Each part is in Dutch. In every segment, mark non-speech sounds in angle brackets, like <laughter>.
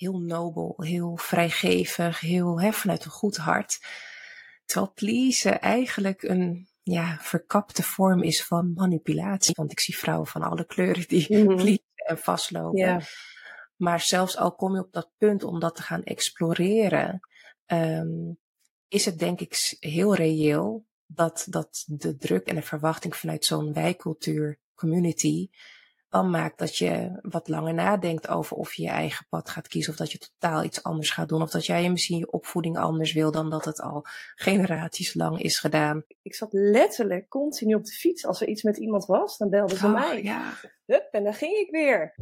heel nobel, heel vrijgevig, heel hè, vanuit een goed hart. Terwijl pleasen eigenlijk een ja, verkapte vorm is van manipulatie. Want ik zie vrouwen van alle kleuren die mm pleasen en vastlopen. Maar zelfs al kom je op dat punt om dat te gaan exploreren, um, is het denk ik heel reëel dat, dat de druk en de verwachting vanuit zo'n wijkcultuur community dan maakt dat je wat langer nadenkt over of je je eigen pad gaat kiezen of dat je totaal iets anders gaat doen of dat jij misschien je opvoeding anders wil dan dat het al <laughs> generaties lang is gedaan. Ik zat letterlijk continu op de fiets. Als er iets met iemand was, dan belden ze oh, mij. Ja. Hup, en dan ging ik weer.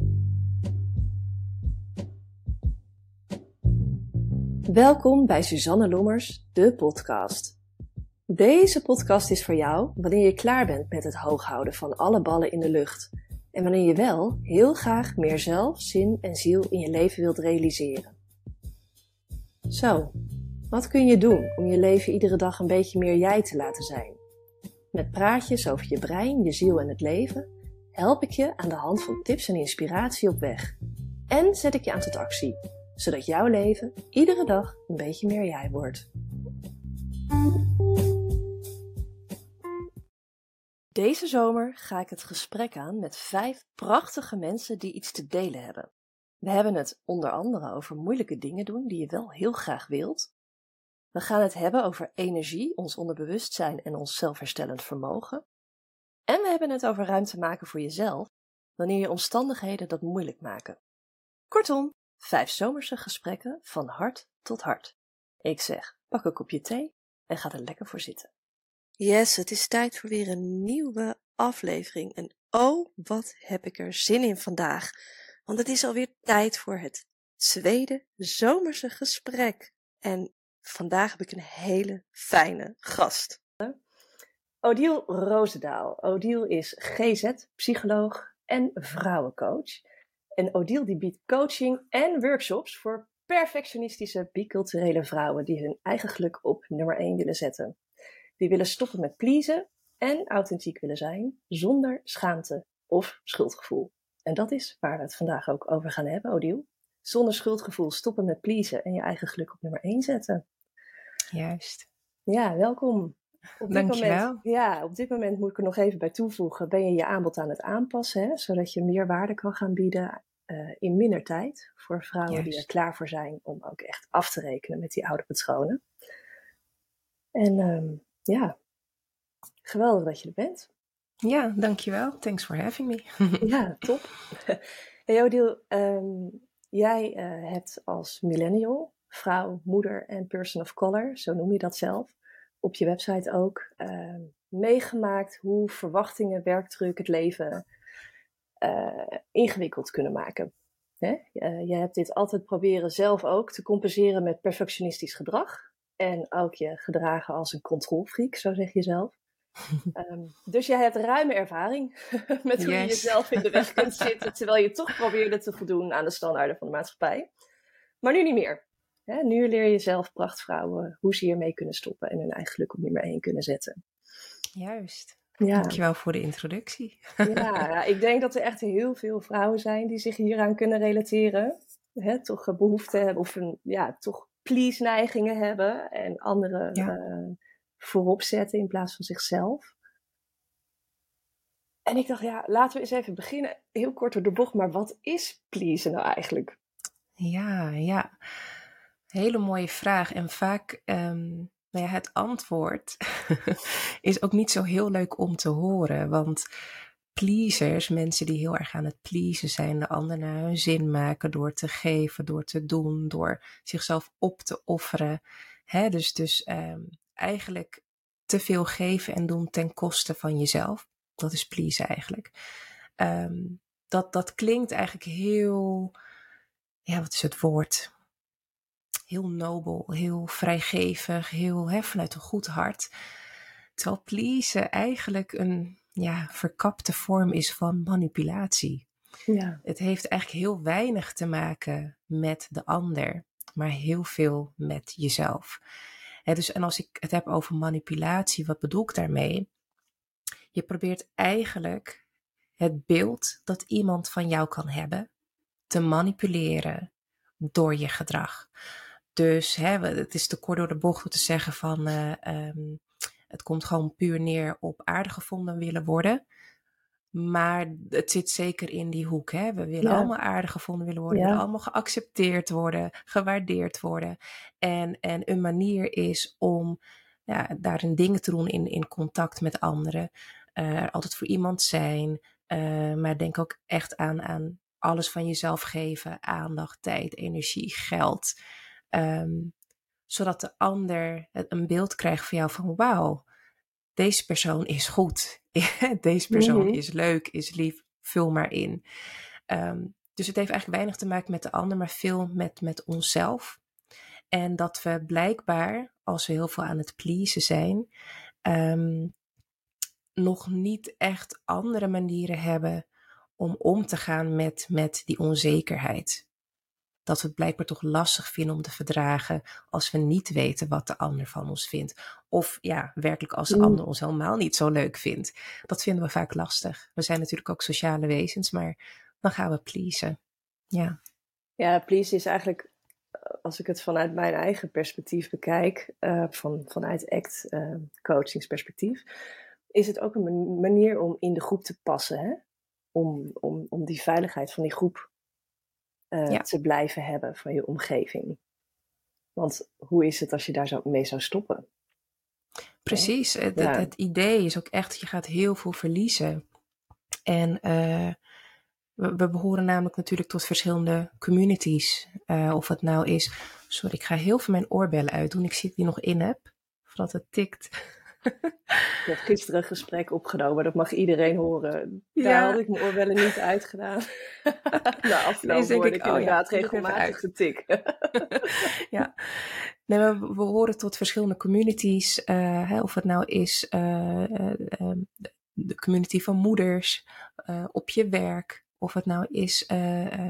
Welkom bij Suzanne Lommers, de podcast. Deze podcast is voor jou wanneer je klaar bent met het hooghouden van alle ballen in de lucht en wanneer je wel heel graag meer zelf, zin en ziel in je leven wilt realiseren. Zo, wat kun je doen om je leven iedere dag een beetje meer jij te laten zijn? Met praatjes over je brein, je ziel en het leven help ik je aan de hand van tips en inspiratie op weg. En zet ik je aan tot actie, zodat jouw leven iedere dag een beetje meer jij wordt. Deze zomer ga ik het gesprek aan met vijf prachtige mensen die iets te delen hebben. We hebben het onder andere over moeilijke dingen doen die je wel heel graag wilt. We gaan het hebben over energie, ons onderbewustzijn en ons zelfherstellend vermogen. En we hebben het over ruimte maken voor jezelf wanneer je omstandigheden dat moeilijk maken. Kortom, vijf zomerse gesprekken van hart tot hart. Ik zeg, pak een kopje thee en ga er lekker voor zitten. Yes, het is tijd voor weer een nieuwe aflevering. En oh, wat heb ik er zin in vandaag. Want het is alweer tijd voor het tweede zomerse gesprek. En vandaag heb ik een hele fijne gast. Odile Roosendaal. Odile is GZ-psycholoog en vrouwencoach. En Odile die biedt coaching en workshops voor perfectionistische biculturele vrouwen die hun eigen geluk op nummer 1 willen zetten. Die willen stoppen met pleasen en authentiek willen zijn zonder schaamte of schuldgevoel. En dat is waar we het vandaag ook over gaan hebben, Odile. Zonder schuldgevoel stoppen met pleasen en je eigen geluk op nummer 1 zetten. Juist. Ja, welkom. Op Dankjewel. Moment, ja, op dit moment moet ik er nog even bij toevoegen. Ben je je aanbod aan het aanpassen, hè, zodat je meer waarde kan gaan bieden uh, in minder tijd. Voor vrouwen die er klaar voor zijn om ook echt af te rekenen met die oude patronen. En um, ja, geweldig dat je er bent. Ja, dankjewel. Thanks for having me. <laughs> ja, top. Hey Odile, um, jij uh, hebt als millennial, vrouw, moeder en person of color, zo noem je dat zelf, op je website ook, uh, meegemaakt hoe verwachtingen, werkdruk, het leven uh, ingewikkeld kunnen maken. Hè? Je hebt dit altijd proberen zelf ook te compenseren met perfectionistisch gedrag. En ook je gedragen als een controlfreak, zo zeg je zelf. um, <laughs> dus je hebt ruime ervaring <laughs> met hoe je jezelf in de weg kunt <laughs> zitten, terwijl je toch probeerde te voldoen aan de standaarden van de maatschappij. Maar nu niet meer. nu leer je zelf prachtvrouwen hoe ze hiermee kunnen stoppen en hun eigen geluk op nummer 1 kunnen zetten. Juist. Ja. Dankjewel voor de introductie. ja, ik denk dat er echt heel veel vrouwen zijn die zich hieraan kunnen relateren. toch behoefte hebben of een, ja, toch please-neigingen hebben en anderen eh, voorop zetten in plaats van zichzelf. En ik dacht, ja, laten we eens even beginnen, heel kort door de bocht, maar wat is pleasen nou eigenlijk? Ja, ja. Hele mooie vraag. En vaak, um, nou ja, het antwoord <laughs> is ook niet zo heel leuk om te horen. Want pleasers, mensen die heel erg aan het pleasen zijn, de ander naar hun zin maken door te geven, door te doen, door zichzelf op te offeren. Dus, dus um, eigenlijk te veel geven en doen ten koste van jezelf. Dat is pleasen eigenlijk. Um, dat, dat klinkt eigenlijk heel, ja, wat is het woord? Heel nobel, heel vrijgevig, heel vanuit een goed hart. Terwijl pleasen eigenlijk een ja, verkapte vorm is van manipulatie. Ja. Het heeft eigenlijk heel weinig te maken met de ander, maar heel veel met jezelf. dus, en als ik het heb over manipulatie, wat bedoel ik daarmee? Je probeert eigenlijk het beeld dat iemand van jou kan hebben te manipuleren door je gedrag. Dus hè, het is te kort door de bocht om te zeggen van uh, um, het komt gewoon puur neer op aardig gevonden willen worden. Maar het zit zeker in die hoek. Hè? We willen allemaal aardig gevonden willen worden. We willen allemaal geaccepteerd worden, gewaardeerd worden. En, en een manier is om ja, daarin dingen te doen in, in contact met anderen. Uh, altijd voor iemand zijn. Uh, maar denk ook echt aan, aan alles van jezelf geven. Aandacht, tijd, energie, geld. Um, zodat de ander een beeld krijgt van jou van wauw, deze persoon is goed. <laughs> deze persoon mhm. is leuk, is lief, vul maar in. Um, dus het heeft eigenlijk weinig te maken met de ander, maar veel met, met onszelf. En dat we blijkbaar, als we heel veel aan het pleasen zijn, um, nog niet echt andere manieren hebben om om te gaan met, met die onzekerheid dat we het blijkbaar toch lastig vinden om te verdragen als we niet weten wat de ander van ons vindt. Of ja, werkelijk als de mm. ander ons helemaal niet zo leuk vindt. Dat vinden we vaak lastig. We zijn natuurlijk ook sociale wezens, maar dan gaan we pleasen. Ja, ja pleasen is eigenlijk, eh, als ik het vanuit mijn eigen perspectief bekijk, uh, van, vanuit ACT uh, coachingsperspectief, is het ook een manier om in de groep te passen. Hè? Om, om, om die veiligheid van die groep uh, te blijven hebben van je omgeving. Want hoe is het als je daar zo mee zou stoppen? Precies, het, het, idee is ook echt, je gaat heel veel verliezen. En uh, we, we, behoren namelijk natuurlijk tot verschillende communities. Uh, of het nou is, sorry, ik ga heel veel mijn oorbellen uitdoen. Ik zie die nog in heb, voordat het tikt. Ik heb gisteren een gesprek opgenomen, dat mag iedereen horen. Daar had ik mijn oorbellen niet uitgedaan. nou, afgelopen nee, word ik, oh, inderdaad ja, regelmatig getik. <laughs> ja, nee, we, we, horen tot verschillende communities. Uh, hè, of het nou is uh, uh, de community van moeders op je werk. Of het nou is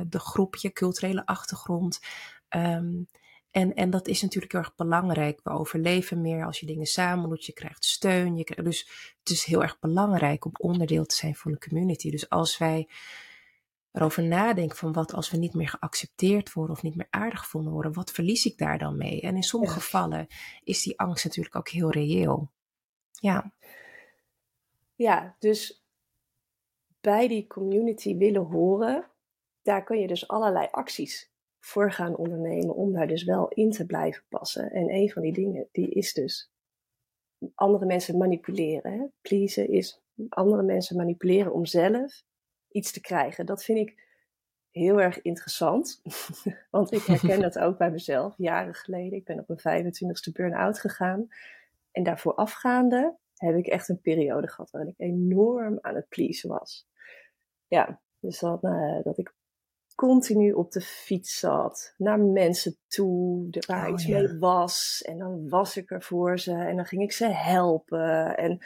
de groep, je culturele achtergrond. Um, en, en dat is natuurlijk heel erg belangrijk. We overleven meer als je dingen samen doet. Je krijgt steun. Je krijgt, dus het is heel erg belangrijk om onderdeel te zijn van een community. Dus als wij erover nadenken van wat als we niet meer geaccepteerd worden of niet meer aardig gevonden worden, wat verlies ik daar dan mee? En in sommige gevallen is die angst natuurlijk ook heel reëel. Ja. Ja, dus bij die community willen horen, daar kun je dus allerlei acties voor gaan ondernemen om daar dus wel in te blijven passen. En een van die dingen, die is dus andere mensen manipuleren. Hè? Pleasen is andere mensen manipuleren om zelf iets te krijgen. Dat vind ik heel erg interessant. <laughs> Want ik herken dat ook bij mezelf. Jaren geleden, ik ben op mijn 25ste burn-out gegaan. En daarvoor afgaande heb ik echt een periode gehad waarin ik enorm aan het pleasen was. Ja, dus dat, uh, dat ik continu op de fiets zat, naar mensen toe, waar oh, iets mee was. En dan was ik er voor ze en dan ging ik ze helpen. En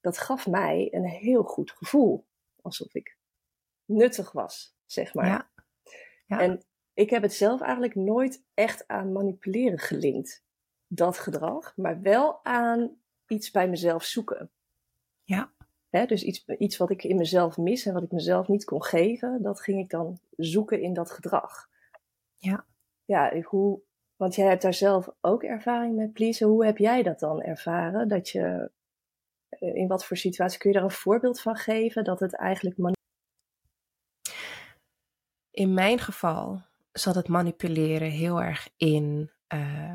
dat gaf mij een heel goed gevoel, alsof ik nuttig was, zeg maar. Ja. Ja. En ik heb het zelf eigenlijk nooit echt aan manipuleren gelinkt, dat gedrag, maar wel aan iets bij mezelf zoeken. Ja dus iets, iets wat ik in mezelf mis en wat ik mezelf niet kon geven, dat ging ik dan zoeken in dat gedrag. Ja. Ja, hoe, want jij hebt daar zelf ook ervaring met pleasen. Hoe heb jij dat dan ervaren? Dat je, eh, in wat voor situatie, kun je daar een voorbeeld van geven? Dat het eigenlijk... In mijn geval zat het manipuleren heel erg in uh,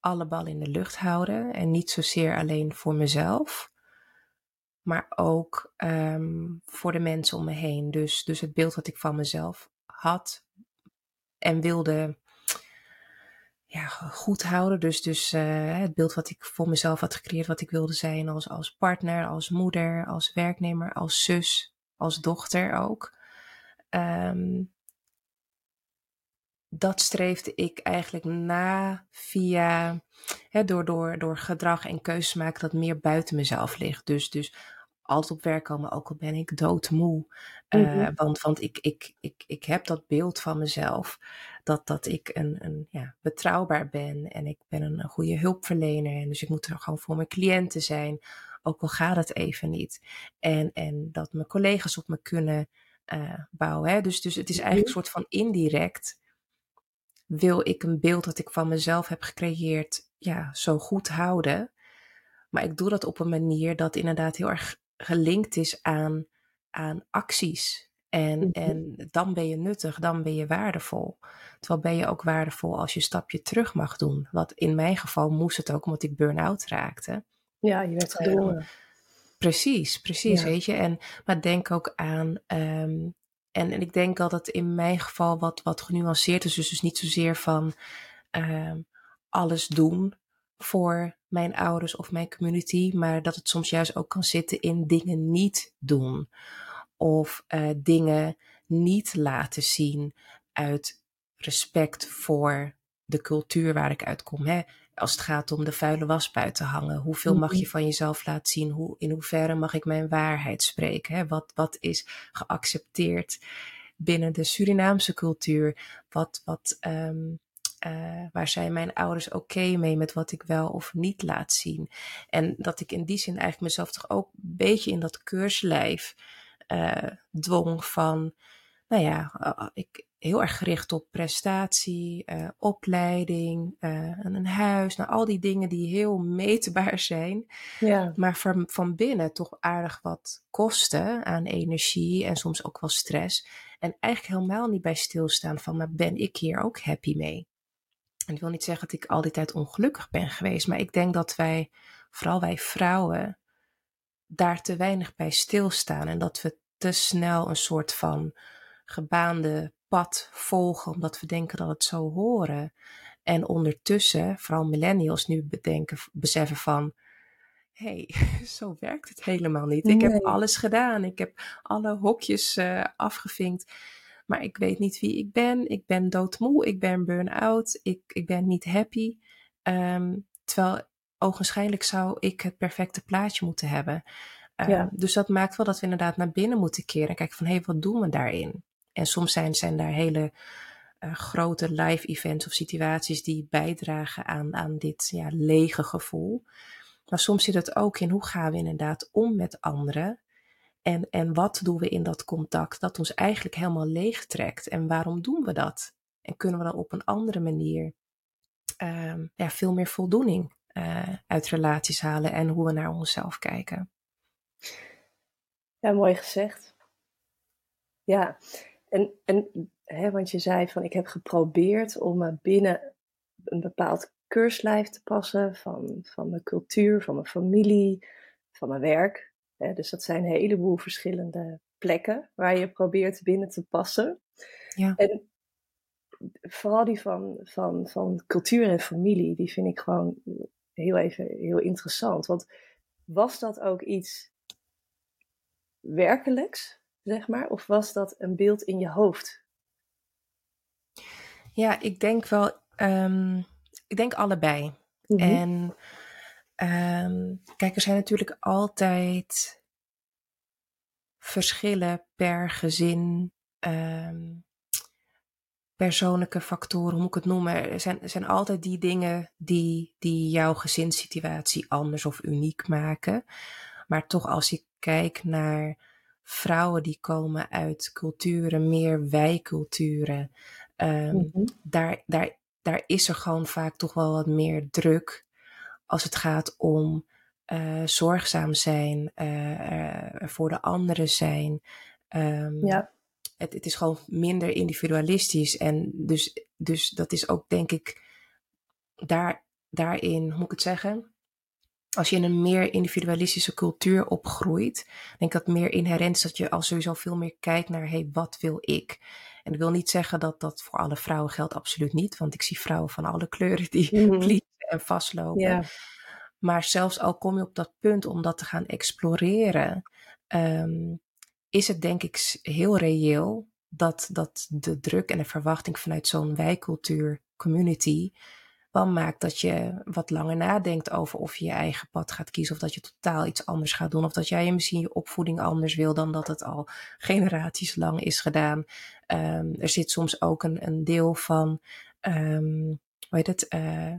alle bal in de lucht houden. En niet zozeer alleen voor mezelf maar ook um, voor de mensen om me heen. Dus, dus het beeld wat ik van mezelf had en wilde ja, goed houden. Dus, dus uh, het beeld wat ik voor mezelf had gecreëerd, wat ik wilde zijn als, als partner, als moeder, als werknemer, als zus, als dochter ook. Um, dat streefde ik eigenlijk na via, hè, door, door, door gedrag en keuzes maken dat meer buiten mezelf ligt. Dus, dus altijd op werk komen, ook al ben ik doodmoe. Uh, want want ik, ik, ik, ik heb dat beeld van mezelf, dat, dat ik een, een, ja, betrouwbaar ben en ik ben een, een goede hulpverlener. En dus ik moet er gewoon voor mijn cliënten zijn, ook al gaat het even niet. En, en dat mijn collega's op me kunnen uh, bouwen. Hè? Dus, dus het is eigenlijk een soort van indirect wil ik een beeld dat ik van mezelf heb gecreëerd, ja, zo goed houden. Maar ik doe dat op een manier dat inderdaad heel erg gelinkt is aan, aan acties. En, mhm. en dan ben je nuttig, dan ben je waardevol. Terwijl ben je ook waardevol als je een stapje terug mag doen. Wat in mijn geval moest het ook, omdat ik burn-out raakte. Ja, je werd gedwongen. precies, precies, weet je. En, maar denk ook aan, ehm, en, en ik denk dat het in mijn geval wat, wat genuanceerd is. Dus, dus niet zozeer van ehm, alles doen voor mijn ouders of mijn community, maar dat het soms juist ook kan zitten in dingen niet doen of uh, dingen niet laten zien uit respect voor de cultuur waar ik uitkom. Hè? Als het gaat om de vuile was buiten hangen, hoeveel mag je mhm. van jezelf laten zien? Hoe, in hoeverre mag ik mijn waarheid spreken? Hè? Wat, wat is geaccepteerd binnen de Surinaamse cultuur? Wat, wat um, uh, waar zijn mijn ouders oké mee met wat ik wel of niet laat zien? En dat ik in die zin eigenlijk mezelf toch ook een beetje in dat keurslijf uh, dwong van, nou ja, uh, ik heel erg gericht op prestatie, opleiding, een huis, nou al die dingen die heel meetbaar <laughs> zijn, ja. maar van, van binnen toch aardig wat kosten aan energie en soms ook wel stress. En eigenlijk helemaal niet bij stilstaan van, maar ben ik hier ook happy mee? En ik wil niet zeggen dat ik al die tijd ongelukkig ben geweest, maar ik denk dat wij, vooral wij vrouwen, daar te weinig bij stilstaan en dat we te snel een soort van gebaande pad volgen, omdat we denken dat het zo horen. En ondertussen, vooral millennials nu bedenken, beseffen van, hé, hey, <laughs> zo werkt het helemaal niet. Ik heb alles gedaan, ik heb alle hokjes uh, afgevinkt maar ik weet niet wie ik ben. Ik ben doodmoe, ik ben burn-out, ik, ik ben niet happy. Um, terwijl ogenschijnlijk zou ik het perfecte plaatje moeten hebben. Um, Dus dat maakt wel dat we inderdaad naar binnen moeten keren en kijken van hé, hey, wat doen we daarin? En soms zijn, zijn daar hele uh, grote live events of situaties die bijdragen aan, aan dit ja, lege gevoel. Maar soms zit het ook in hoe gaan we inderdaad om met anderen. En, en wat doen we in dat contact dat ons eigenlijk helemaal leeg trekt? En waarom doen we dat? En kunnen we dan op een andere manier um, ja, veel meer voldoening uh, uit relaties halen en hoe we naar onszelf kijken? Ja, mooi gezegd. Ja, en, en hè, want je zei van ik heb geprobeerd om binnen een bepaald keurslijf te passen van, van mijn cultuur, van mijn familie, van mijn werk dus dat zijn een heleboel verschillende plekken waar je probeert binnen te passen. Ja. En vooral die van, van, van cultuur en familie, die vind ik gewoon heel even heel interessant. Want was dat ook iets werkelijks, zeg maar? Of was dat een beeld in je hoofd? Ja, ik denk wel, um, ik denk allebei. Mhm. En Um, kijk, er zijn natuurlijk altijd verschillen per gezin, um, persoonlijke factoren, hoe moet ik het noemen? Er zijn, er zijn altijd die dingen die, die jouw gezinssituatie anders of uniek maken. Maar toch, als ik kijk naar vrouwen die komen uit culturen, meer wijculturen, um, mm -hmm. daar, daar, daar is er gewoon vaak toch wel wat meer druk als het gaat om uh, zorgzaam zijn, uh, voor de anderen zijn. Um, ja. Het, het, is gewoon minder individualistisch. En dus, dus dat is ook, denk ik, daar, daarin, hoe moet ik het zeggen? Als je in een meer individualistische cultuur opgroeit, denk ik dat meer inherent is dat je al sowieso veel meer kijkt naar, hey, wat wil ik? En ik wil niet zeggen dat dat voor alle vrouwen geldt, absoluut niet. Want ik zie vrouwen van alle kleuren die <laughs> mm -hmm en vastlopen. Maar zelfs al kom je op dat punt om dat te gaan exploreren, um, is het denk ik heel reëel dat, dat de druk en de verwachting vanuit zo'n wijkcultuur community maakt dat je wat langer nadenkt over of je je eigen pad gaat kiezen of dat je totaal iets anders gaat doen of dat jij misschien je opvoeding anders wil dan dat het al <laughs> generaties lang is gedaan. Um, er zit soms ook een, een deel van, um, hoe heet het, uh,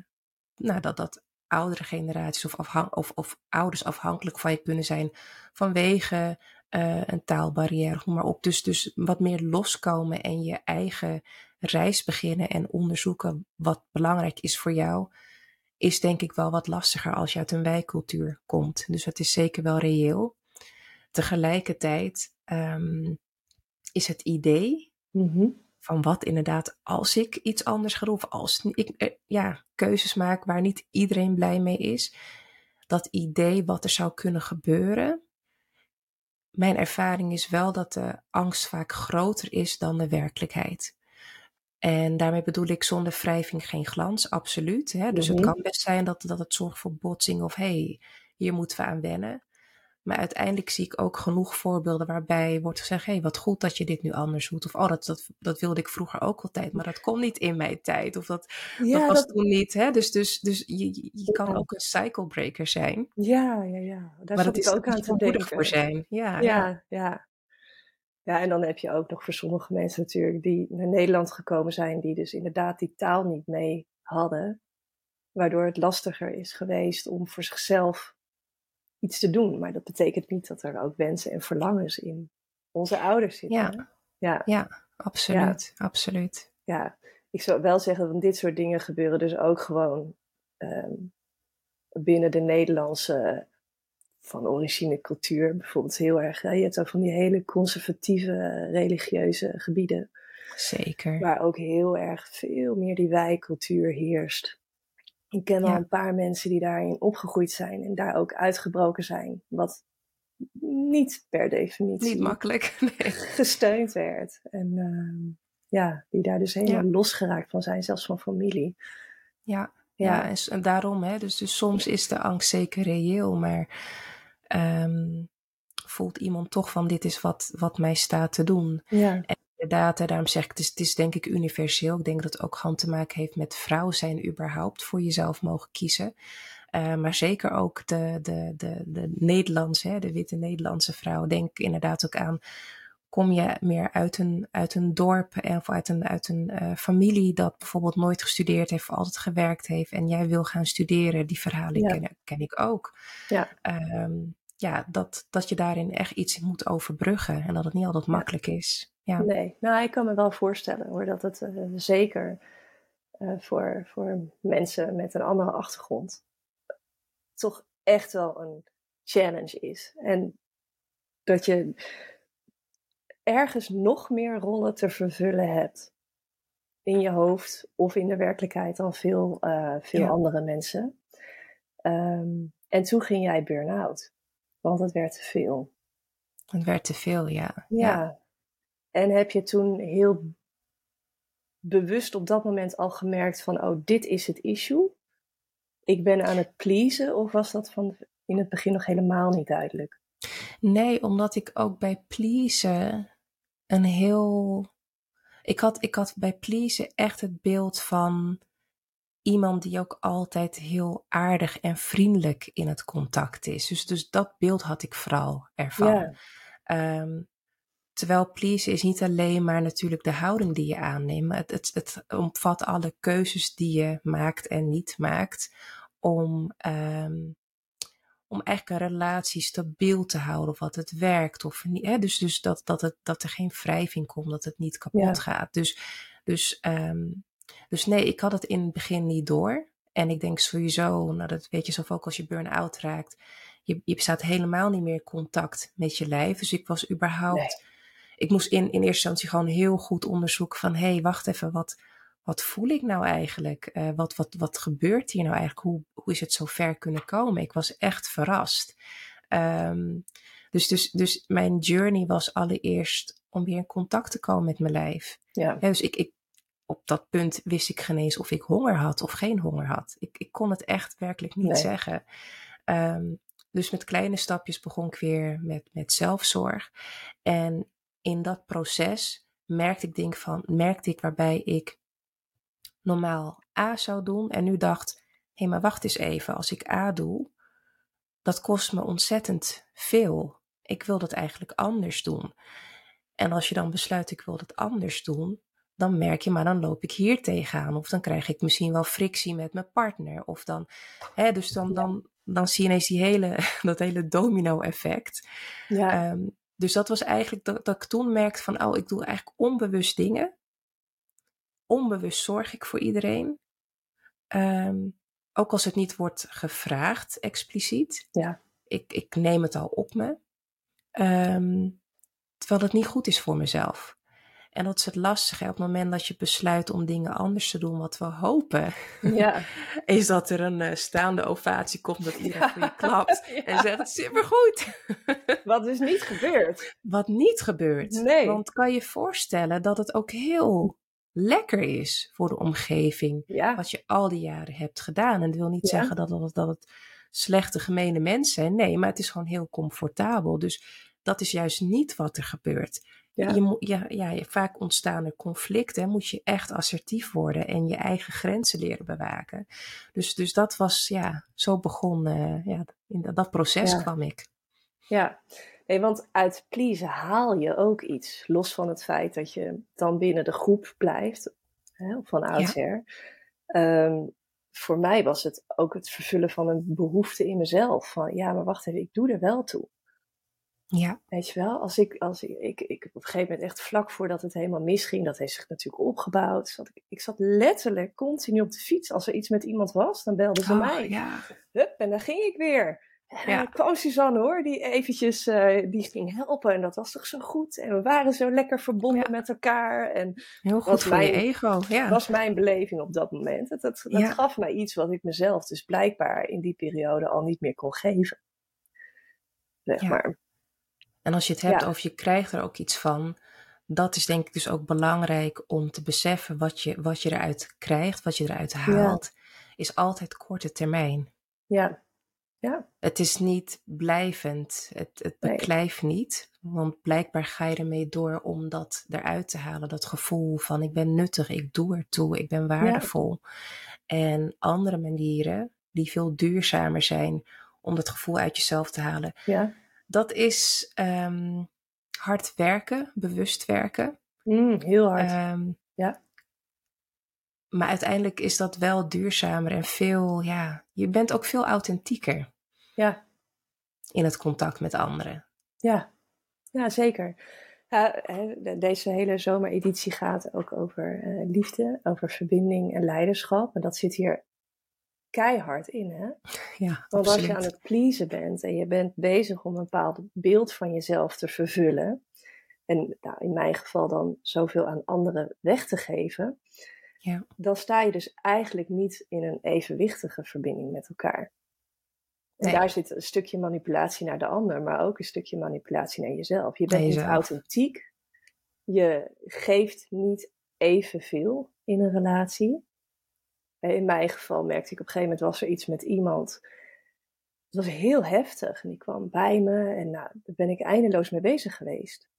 nou, dat, dat oudere generaties of, of, of ouders afhankelijk van je kunnen zijn vanwege uh, een taalbarrière, noem maar op. Dus, dus wat meer loskomen en je eigen reis beginnen en onderzoeken wat belangrijk is voor jou, is denk ik wel wat lastiger als je uit een wijkcultuur komt. Dus dat is zeker wel reëel. Tegelijkertijd um, is het idee mm van wat inderdaad als ik iets anders ga doen, of als ik eh, ja, keuzes maak waar niet iedereen blij mee is, dat idee wat er zou kunnen gebeuren. Mijn ervaring is wel dat de angst vaak groter is dan de werkelijkheid. En daarmee bedoel ik zonder wrijving geen glans, absoluut. Hè? Dus het mhm. kan best zijn dat, dat het zorgt voor botsing of hé, hey, hier moeten we aan wennen. Maar uiteindelijk zie ik ook genoeg voorbeelden waarbij wordt gezegd: hé, hey, wat goed dat je dit nu anders doet. Of oh, dat, dat, dat wilde ik vroeger ook altijd, maar dat kon niet in mijn tijd. Of dat, ja, dat was toen niet. Hè? Dus, dus, dus je, je kan ook een cycle breaker zijn. Ja, ja, ja. Daar maar dat is ook aan te denken. voor zijn. Ja, ja, ja. Ja. en dan heb je ook nog voor sommige mensen natuurlijk die naar Nederland gekomen zijn, die dus inderdaad die taal niet mee hadden. Waardoor het lastiger is geweest om voor zichzelf iets te doen. Maar dat betekent niet dat er ook wensen en verlangens in onze ouders zitten. Ja, ja. ja absoluut. Ja. absoluut. Ja, ik zou wel zeggen dat dit soort dingen gebeuren dus ook gewoon ehm, binnen de Nederlandse van origine cultuur. Bijvoorbeeld heel erg, je hebt ook van die hele conservatieve religieuze gebieden. Zeker. Waar ook heel erg veel meer die wijkcultuur heerst. Ik ken al een paar mensen die daarin opgegroeid zijn en daar ook uitgebroken zijn. Wat niet per definitie niet makkelijk <laughs> nee. gesteund werd. En uh, ja, die daar dus helemaal losgeraakt van zijn, zelfs van familie. Ja, ja. ja en, daarom, hè, dus, dus soms is de angst zeker reëel, maar um, voelt iemand toch van dit is wat, wat mij staat te doen. Ja inderdaad, daarom zeg ik, het is, het is denk ik universeel. Ik denk dat het ook gewoon te maken heeft met vrouw zijn überhaupt, voor jezelf mogen kiezen. Uh, maar zeker ook de, de, de, de Nederlandse, hè, de witte Nederlandse vrouw. Denk inderdaad ook aan, kom je meer uit een, uit een dorp of uit een, uit een uh, familie dat bijvoorbeeld nooit gestudeerd heeft, of altijd gewerkt heeft en jij wil gaan studeren, die verhalen ja. ken, ken, ik ook. Ja. Um, ja, dat, dat je daarin echt iets moet overbruggen en dat het niet altijd makkelijk is. Ja. Nee, nou ik kan me wel voorstellen hoor dat het uh, zeker uh, voor, voor mensen met een andere achtergrond toch echt wel een challenge is. En dat je ergens nog meer rollen te vervullen hebt in je hoofd of in de werkelijkheid dan veel, uh, veel ja. andere mensen. Um, en toen ging jij burn-out, want het werd te veel. Het werd te veel, ja. Ja, ja. En heb je toen heel bewust op dat moment al gemerkt van, oh, dit is het issue? Ik ben aan het pleasen, of was dat van in het begin nog helemaal niet duidelijk? Nee, omdat ik ook bij pleasen een heel. Ik had, ik had bij pleasen echt het beeld van iemand die ook altijd heel aardig en vriendelijk in het contact is. Dus, dus dat beeld had ik vooral ervan. Ja. Um, Terwijl please is niet alleen maar natuurlijk de houding die je aanneemt. Het, het, het omvat alle keuzes die je maakt en niet maakt. Om, um, om eigenlijk een relatie stabiel te houden. Of wat het werkt. Of niet, hè? Dus, dus dat, dat, het, dat er geen wrijving komt. Dat het niet kapot gaat. Dus, dus, um, dus nee, ik had het in het begin niet door. En ik denk sowieso, nou dat weet je zelf ook als je burn-out raakt. Je, je staat helemaal niet meer in contact met je lijf. Dus ik was überhaupt ik moest in, in eerste instantie gewoon heel goed onderzoeken van, hé, hey, wacht even, wat, wat voel ik nou eigenlijk? Uh, wat, wat, wat gebeurt hier nou eigenlijk? Hoe, hoe is het zo ver kunnen komen? Ik was echt verrast. Um, dus, dus, dus mijn journey was allereerst om weer in contact te komen met mijn lijf. Ja. dus ik, ik, op dat punt wist ik geen eens of ik honger had of geen honger had. Ik, ik kon het echt werkelijk niet zeggen. Um, dus met kleine stapjes begon ik weer met, met zelfzorg. En in dat proces merkte ik, denk van, merkte ik waarbij ik normaal A zou doen en nu dacht, hé hey, maar wacht eens even, als ik A doe, dat kost me ontzettend veel. Ik wil dat eigenlijk anders doen. En als je dan besluit, ik wil dat anders doen, dan merk je, maar dan loop ik hier tegenaan. Of dan krijg ik misschien wel frictie met mijn partner. Of dan, hè, dus dan, dan, dan zie je ineens die hele, <laughs> dat hele domino-effect. Ja. Um, Dus dat was eigenlijk dat, dat ik toen merkte van, oh, ik doe eigenlijk onbewust dingen. Onbewust zorg ik voor iedereen. Ehm, ook als het niet wordt gevraagd expliciet. Ja. Ik, ik neem het al op me. Ehm, terwijl het niet goed is voor mezelf. En dat is het lastige. Op het moment dat je besluit om dingen anders te doen, wat we hopen, Ja. <laughs> is dat er een eh, staande ovatie komt, dat iedereen voor je <laughs> klapt Ja. en zegt supergoed. <laughs> Wat dus niet gebeurt. Wat niet gebeurt. Nee. Want kan je voorstellen dat het ook heel lekker is voor de omgeving, wat je al die jaren hebt gedaan. En dat wil niet zeggen dat het, dat het slechte, gemene mensen zijn. Nee, maar het is gewoon heel comfortabel. Dus dat is juist niet wat er gebeurt. Ja. Je ja, ja, vaak ontstaan er conflicten. Moet je echt assertief worden en je eigen grenzen leren bewaken. Dus, dus dat was, ja, zo begon, eh, ja, in dat, dat proces Ja. kwam ik. Ja, nee, want uit pleasen haal je ook iets. Los van het feit dat je dan binnen de groep blijft, hè, van oudsher. Ehm, voor mij was het ook het vervullen van een behoefte in mezelf. Van ja, maar wacht even, ik doe er wel toe. Ja, Weet je wel, als ik, als ik, ik, ik op een gegeven moment echt vlak voordat het helemaal misging, dat heeft zich natuurlijk opgebouwd. Zat ik, ik zat letterlijk continu op de fiets. Als er iets met iemand was, dan belden ze Oh, mij. ja. Hup, en daar ging ik weer. En Ja. dan kwam Suzanne hoor, die eventjes eh, die ging helpen. En dat was toch zo goed. En we waren zo lekker verbonden Ja. met elkaar. En Heel goed voor je mijn- ego. Ja. dat was mijn beleving op dat moment. Dat, dat, dat Ja. gaf mij iets wat ik mezelf dus blijkbaar in die periode al niet meer kon geven. Zeg maar. En als je het hebt Ja. over je krijgt er ook iets van, dat is denk ik dus ook belangrijk om te beseffen wat je, wat je eruit krijgt, wat je eruit haalt, is altijd korte termijn. Ja. Ja. Het is niet blijvend, het, het Nee. beklijft niet, want blijkbaar ga je ermee door om dat eruit te halen, dat gevoel van ik ben nuttig, ik doe ertoe, ik ben waardevol. En andere manieren die veel duurzamer zijn om dat gevoel uit jezelf te halen, Ja. Dat is ehm, hard werken, bewust werken. Mm, heel hard. Ehm, Ja. Maar uiteindelijk is dat wel duurzamer en veel, ja, je bent ook veel authentieker ja. in het contact met anderen. Ja, ja zeker. Deze hele zomereditie gaat ook over eh, liefde, over verbinding en leiderschap. En dat zit hier keihard in. Hè? Ja, Want als je aan het pleasen bent en je bent bezig om een bepaald beeld van jezelf te vervullen. En nou, in mijn geval dan zoveel aan anderen weg te geven. Ja. Dan sta je dus eigenlijk niet in een evenwichtige verbinding met elkaar. En Nee. daar zit een stukje manipulatie naar de ander, maar ook een stukje manipulatie naar jezelf. Je bent niet authentiek. Je geeft niet evenveel in een relatie. Eh, In mijn geval merkte ik op een gegeven moment was er iets met iemand. Het was heel heftig. En die kwam bij me en nou, daar ben ik eindeloos mee bezig geweest.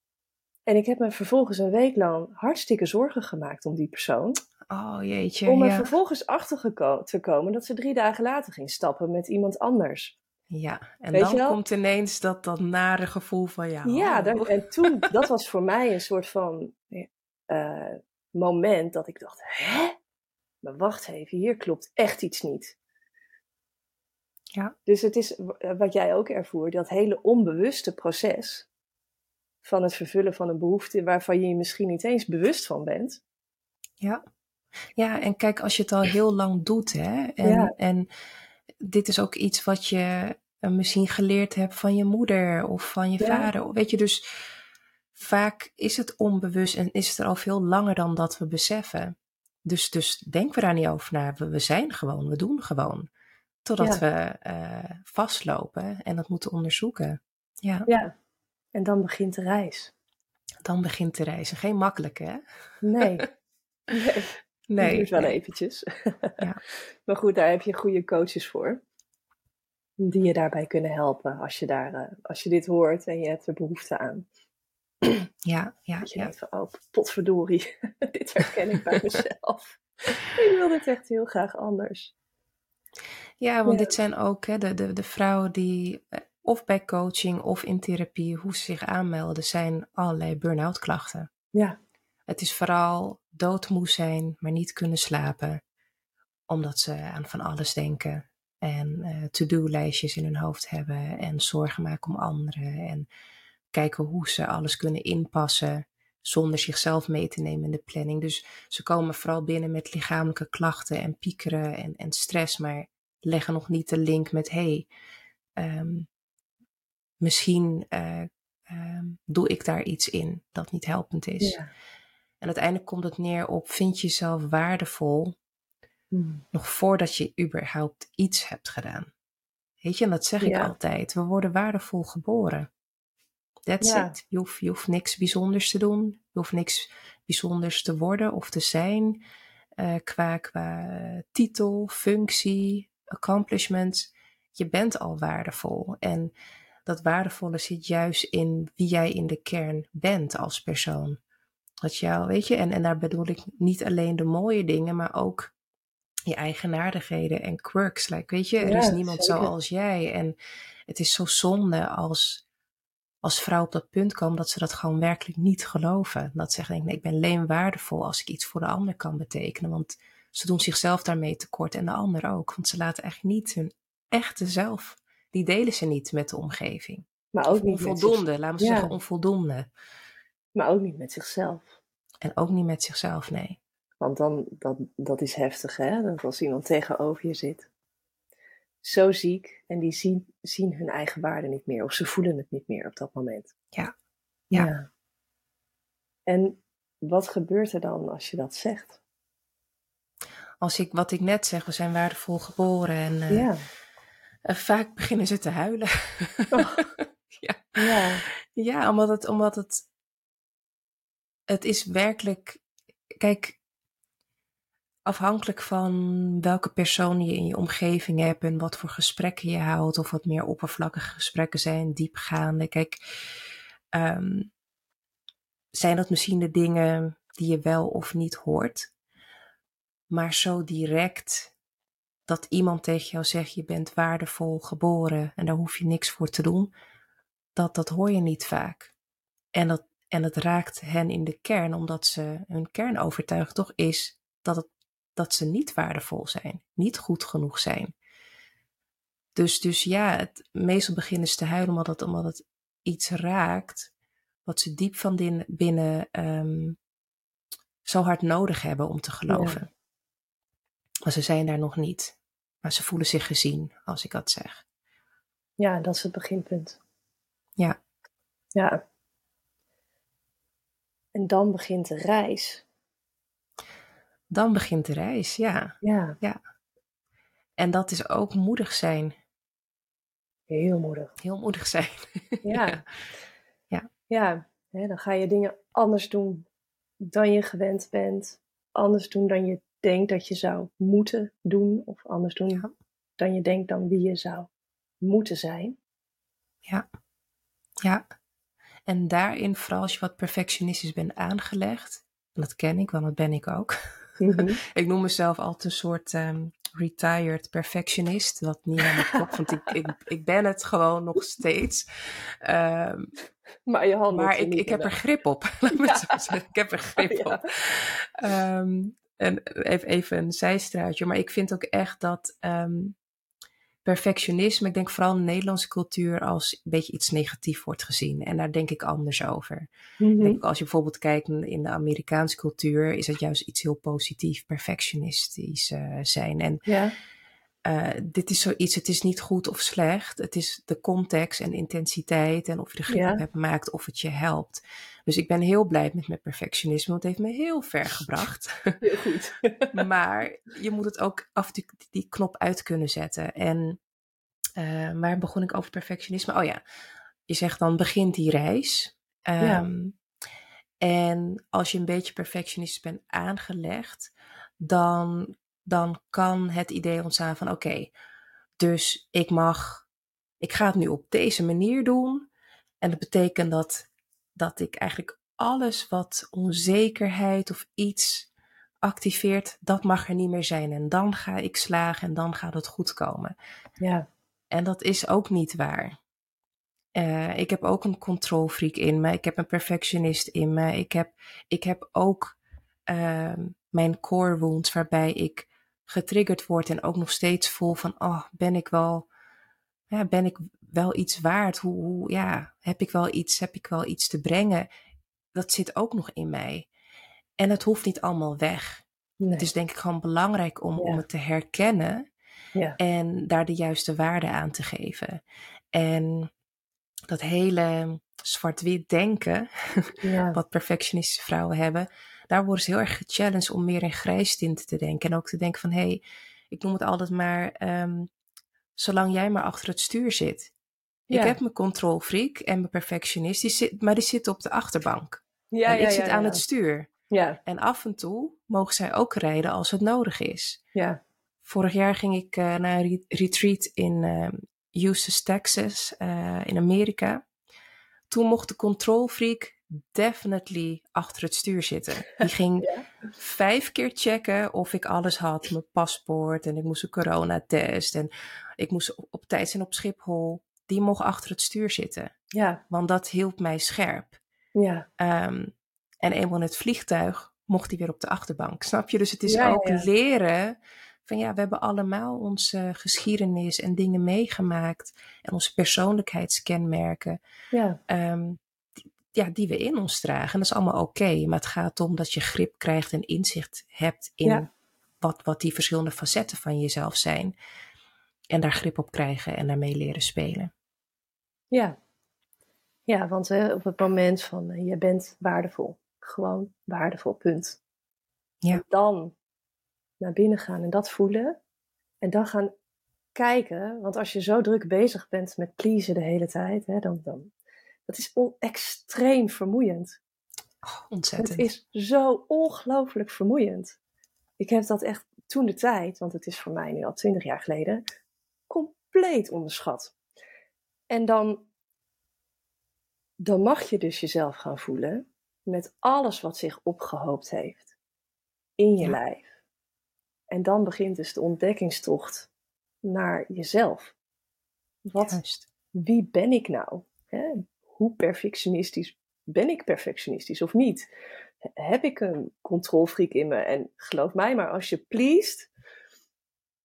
En ik heb me vervolgens een week lang hartstikke zorgen gemaakt om die persoon. Oh jeetje, om er ja. vervolgens achter te komen dat ze drie dagen later ging stappen met iemand anders. ja. En Weet dan komt ineens dat, dat nare gevoel van ja. Ja, en toen, dat was voor mij een soort van eh, moment dat ik dacht, hè? Maar wacht even, hier klopt echt iets niet. Ja. Dus het is w- wat jij ook ervoer, dat hele onbewuste proces van het vervullen van een behoefte waarvan je je misschien niet eens bewust van bent. Ja. ja, en kijk, als je het al heel lang doet, hè, en, Ja. en dit is ook iets wat je eh, misschien geleerd hebt van je moeder of van je Ja. vader. Weet je, dus vaak is het onbewust en is het er al veel langer dan dat we beseffen. Dus, dus denken we daar niet over na. We, we zijn gewoon, we doen gewoon. Totdat we eh, vastlopen en dat moeten onderzoeken. Ja, Ja. En dan begint de reis. dan begint de reizen. Geen makkelijke, hè? Nee. <laughs> nee. Nee. Duurt wel nee. eventjes. Ja. <laughs> Maar goed, daar heb je goede coaches voor. Die je daarbij kunnen helpen als je, daar, eh, als je dit hoort en je hebt er behoefte aan. <clears throat> Ja, ja, Dat je ja. denkt van, oh potverdorie, <laughs> dit herken ik bij <laughs> mezelf. ik wil dit echt heel graag anders. Ja, want Ja. dit zijn ook hè, de, de, de vrouwen die eh, of bij coaching of in therapie, hoe ze zich aanmelden, zijn allerlei burn-out klachten. Ja, Het is vooral doodmoe zijn, maar niet kunnen slapen, omdat ze aan van alles denken en eh, to-do-lijstjes in hun hoofd hebben en zorgen maken om anderen en kijken hoe ze alles kunnen inpassen zonder zichzelf mee te nemen in de planning. Dus ze komen vooral binnen met lichamelijke klachten en piekeren en, en stress, maar leggen nog niet de link met hey, ehm, misschien uh, um, doe ik daar iets in dat niet helpend is. Ja. En uiteindelijk komt het neer op vind je jezelf waardevol hmm. nog voordat je überhaupt iets hebt gedaan. Weet je, en dat zeg ik altijd. We worden waardevol geboren. That's it. Je hoeft, je hoeft niks bijzonders te doen. Je hoeft niks bijzonders te worden of te zijn. Uh, qua, qua titel, functie, accomplishments. Je bent al waardevol. En dat waardevolle zit juist in wie jij in de kern bent als persoon. Dat jou, weet je, en, en daar bedoel ik niet alleen de mooie dingen, maar ook je eigenaardigheden en quirks. Like, weet je, er is niemand zoals jij. En het is zo zonde als, als vrouwen op dat punt komen dat ze dat gewoon werkelijk niet geloven. Dat ze zeggen, nee, ik ben alleen waardevol als ik iets voor de ander kan betekenen. Want ze doen zichzelf daarmee tekort en de ander ook. Want ze laten eigenlijk niet hun echte zelf, die delen ze niet met de omgeving. Maar ook niet onvoldoende, laten we zeggen onvoldoende. Maar ook niet met zichzelf. En ook niet met zichzelf, nee. Want dan, dat, dat is heftig, hè? Dat als iemand tegenover je zit, zo ziek, en die zien, zien hun eigen waarde niet meer, of ze voelen het niet meer op dat moment. Ja. Ja. ja. En wat gebeurt er dan als je dat zegt? Als ik, wat ik net zeg, we zijn waardevol geboren en uh, ja. uh, vaak beginnen ze te huilen. Oh. <laughs> ja. ja. Ja, omdat het, omdat het, het is werkelijk, kijk, afhankelijk van welke persoon je in je omgeving hebt en wat voor gesprekken je houdt, of wat meer oppervlakkige gesprekken zijn, diepgaande. Kijk, um, zijn dat misschien de dingen die je wel of niet hoort, maar zo direct dat iemand tegen jou zegt: je bent waardevol geboren en daar hoef je niks voor te doen, dat, dat hoor je niet vaak. En dat, en het raakt hen in de kern, omdat ze hun kernovertuiging toch is dat het dat ze niet waardevol zijn, niet goed genoeg zijn. Dus, dus ja, het, meestal beginnen ze te huilen omdat het, omdat het iets raakt wat ze diep van binnen, binnen um, zo hard nodig hebben om te geloven. Maar ze zijn daar nog niet. Maar ze voelen zich gezien als ik dat zeg. Ja, dat is het beginpunt. Ja. Ja. En dan begint de reis dan begint de reis, ja. Ja. ja. En dat is ook moedig zijn. Heel moedig. Heel moedig zijn. <laughs> Ja. ja. Ja, hè, dan ga je dingen anders doen dan je gewend bent. Anders doen dan je denkt dat je zou moeten doen. Of anders doen dan je denkt dan wie je zou moeten zijn. Ja. Ja. En daarin, vooral als je wat perfectionistisch bent aangelegd, en dat ken ik, want dat ben ik ook. Mhm. <laughs> ik noem mezelf altijd een soort um, retired perfectionist, wat niet helemaal klopt, want ik, ik, ik ben het gewoon nog steeds. Um, maar je maar ik, ik heb er grip op. <laughs> Laat me zo zeggen. Ik heb er <laughs> grip op. Um, en even, even een zijstraatje, maar ik vind ook echt dat perfectionisme, ik denk vooral in de Nederlandse cultuur, als een beetje iets negatief wordt gezien. En daar denk ik anders over. Mm denk, als je bijvoorbeeld kijkt in de Amerikaanse cultuur, is het juist iets heel positief, perfectionistisch uh, zijn. En ja. Uh, dit is zoiets, het is niet goed of slecht. Het is de context en intensiteit en of je de grip hebt maakt, of het je helpt. Dus ik ben heel blij met mijn perfectionisme, want het heeft me heel ver gebracht. <laughs> Heel goed. <laughs> maar je moet het ook af die, die knop uit kunnen zetten. En uh, waar begon ik over perfectionisme? Oh ja, je zegt dan begint die reis. Um, ja. En als je een beetje perfectionistisch bent aangelegd, dan, dan kan het idee ontstaan van oké, okay, dus ik mag, ik ga het nu op deze manier doen. En dat betekent dat dat ik eigenlijk alles wat onzekerheid of iets activeert, dat mag er niet meer zijn. En dan ga ik slagen en dan gaat het goed komen. Ja. En dat is ook niet waar. Uh, ik heb ook een controlfreak in me. Ik heb een perfectionist in me. Ik heb, ik heb ook uh, mijn core wounds waarbij ik getriggerd word en ook nog steeds voel van, oh, ben ik wel, ja, ben ik wel iets waard? Hoe, hoe, ja, heb ik wel iets, heb ik wel iets te brengen? Dat zit ook nog in mij. En het hoeft niet allemaal weg. Het is denk ik gewoon belangrijk om, om het te herkennen ja. en daar de juiste waarde aan te geven. En dat hele zwart-wit denken, ja. <laughs> wat perfectionistische vrouwen hebben, daar worden ze heel erg gechallenged om meer in grijstinten te denken. En ook te denken van, hé, hey, ik noem het altijd maar, um, zolang jij maar achter het stuur zit. Ik heb mijn controlfreak en mijn perfectionist, die zit, maar die zitten op de achterbank. Ja, en ik zit aan het stuur. Ja. En af en toe mogen zij ook rijden als het nodig is. Ja. Vorig jaar ging ik uh, naar een retreat in uh, Houston, Texas, uh, in Amerika. Toen mocht de controlfreak definitely achter het stuur zitten. Die <laughs> ging vijf keer checken of ik alles had. Mijn paspoort en ik moest een coronatest. En ik moest op tijd zijn op Schiphol. Die mocht achter het stuur zitten. Ja. Want dat hield mij scherp. Ja. Um, en eenmaal in het vliegtuig mocht hij weer op de achterbank. Snap je? Dus het is ook leren van ja, we hebben allemaal onze geschiedenis en dingen meegemaakt. En onze persoonlijkheidskenmerken. Ja. Um, ja, die we in ons dragen. En dat is allemaal oké. maar het gaat om dat je grip krijgt en inzicht hebt in wat, wat die verschillende facetten van jezelf zijn. En daar grip op krijgen en daarmee leren spelen. Ja, ja want op het moment van uh, je bent waardevol. Gewoon waardevol, punt. Ja. En dan naar binnen gaan en dat voelen. En dan gaan kijken. Want als je zo druk bezig bent met pleasen de hele tijd, hè, dan, dan dat is extreem vermoeiend. Oh, ontzettend. Het is zo ongelooflijk vermoeiend. Ik heb dat echt toen de tijd, want het is voor mij nu al twintig jaar geleden, compleet onderschat. En dan, dan mag je dus jezelf gaan voelen met alles wat zich opgehoopt heeft in je lijf. En dan begint dus de ontdekkingstocht naar jezelf. Wat, wie ben ik nou? Hè? Hoe perfectionistisch ben ik perfectionistisch of niet? Heb ik een controlfreak in me? En geloof mij maar, als je pleased,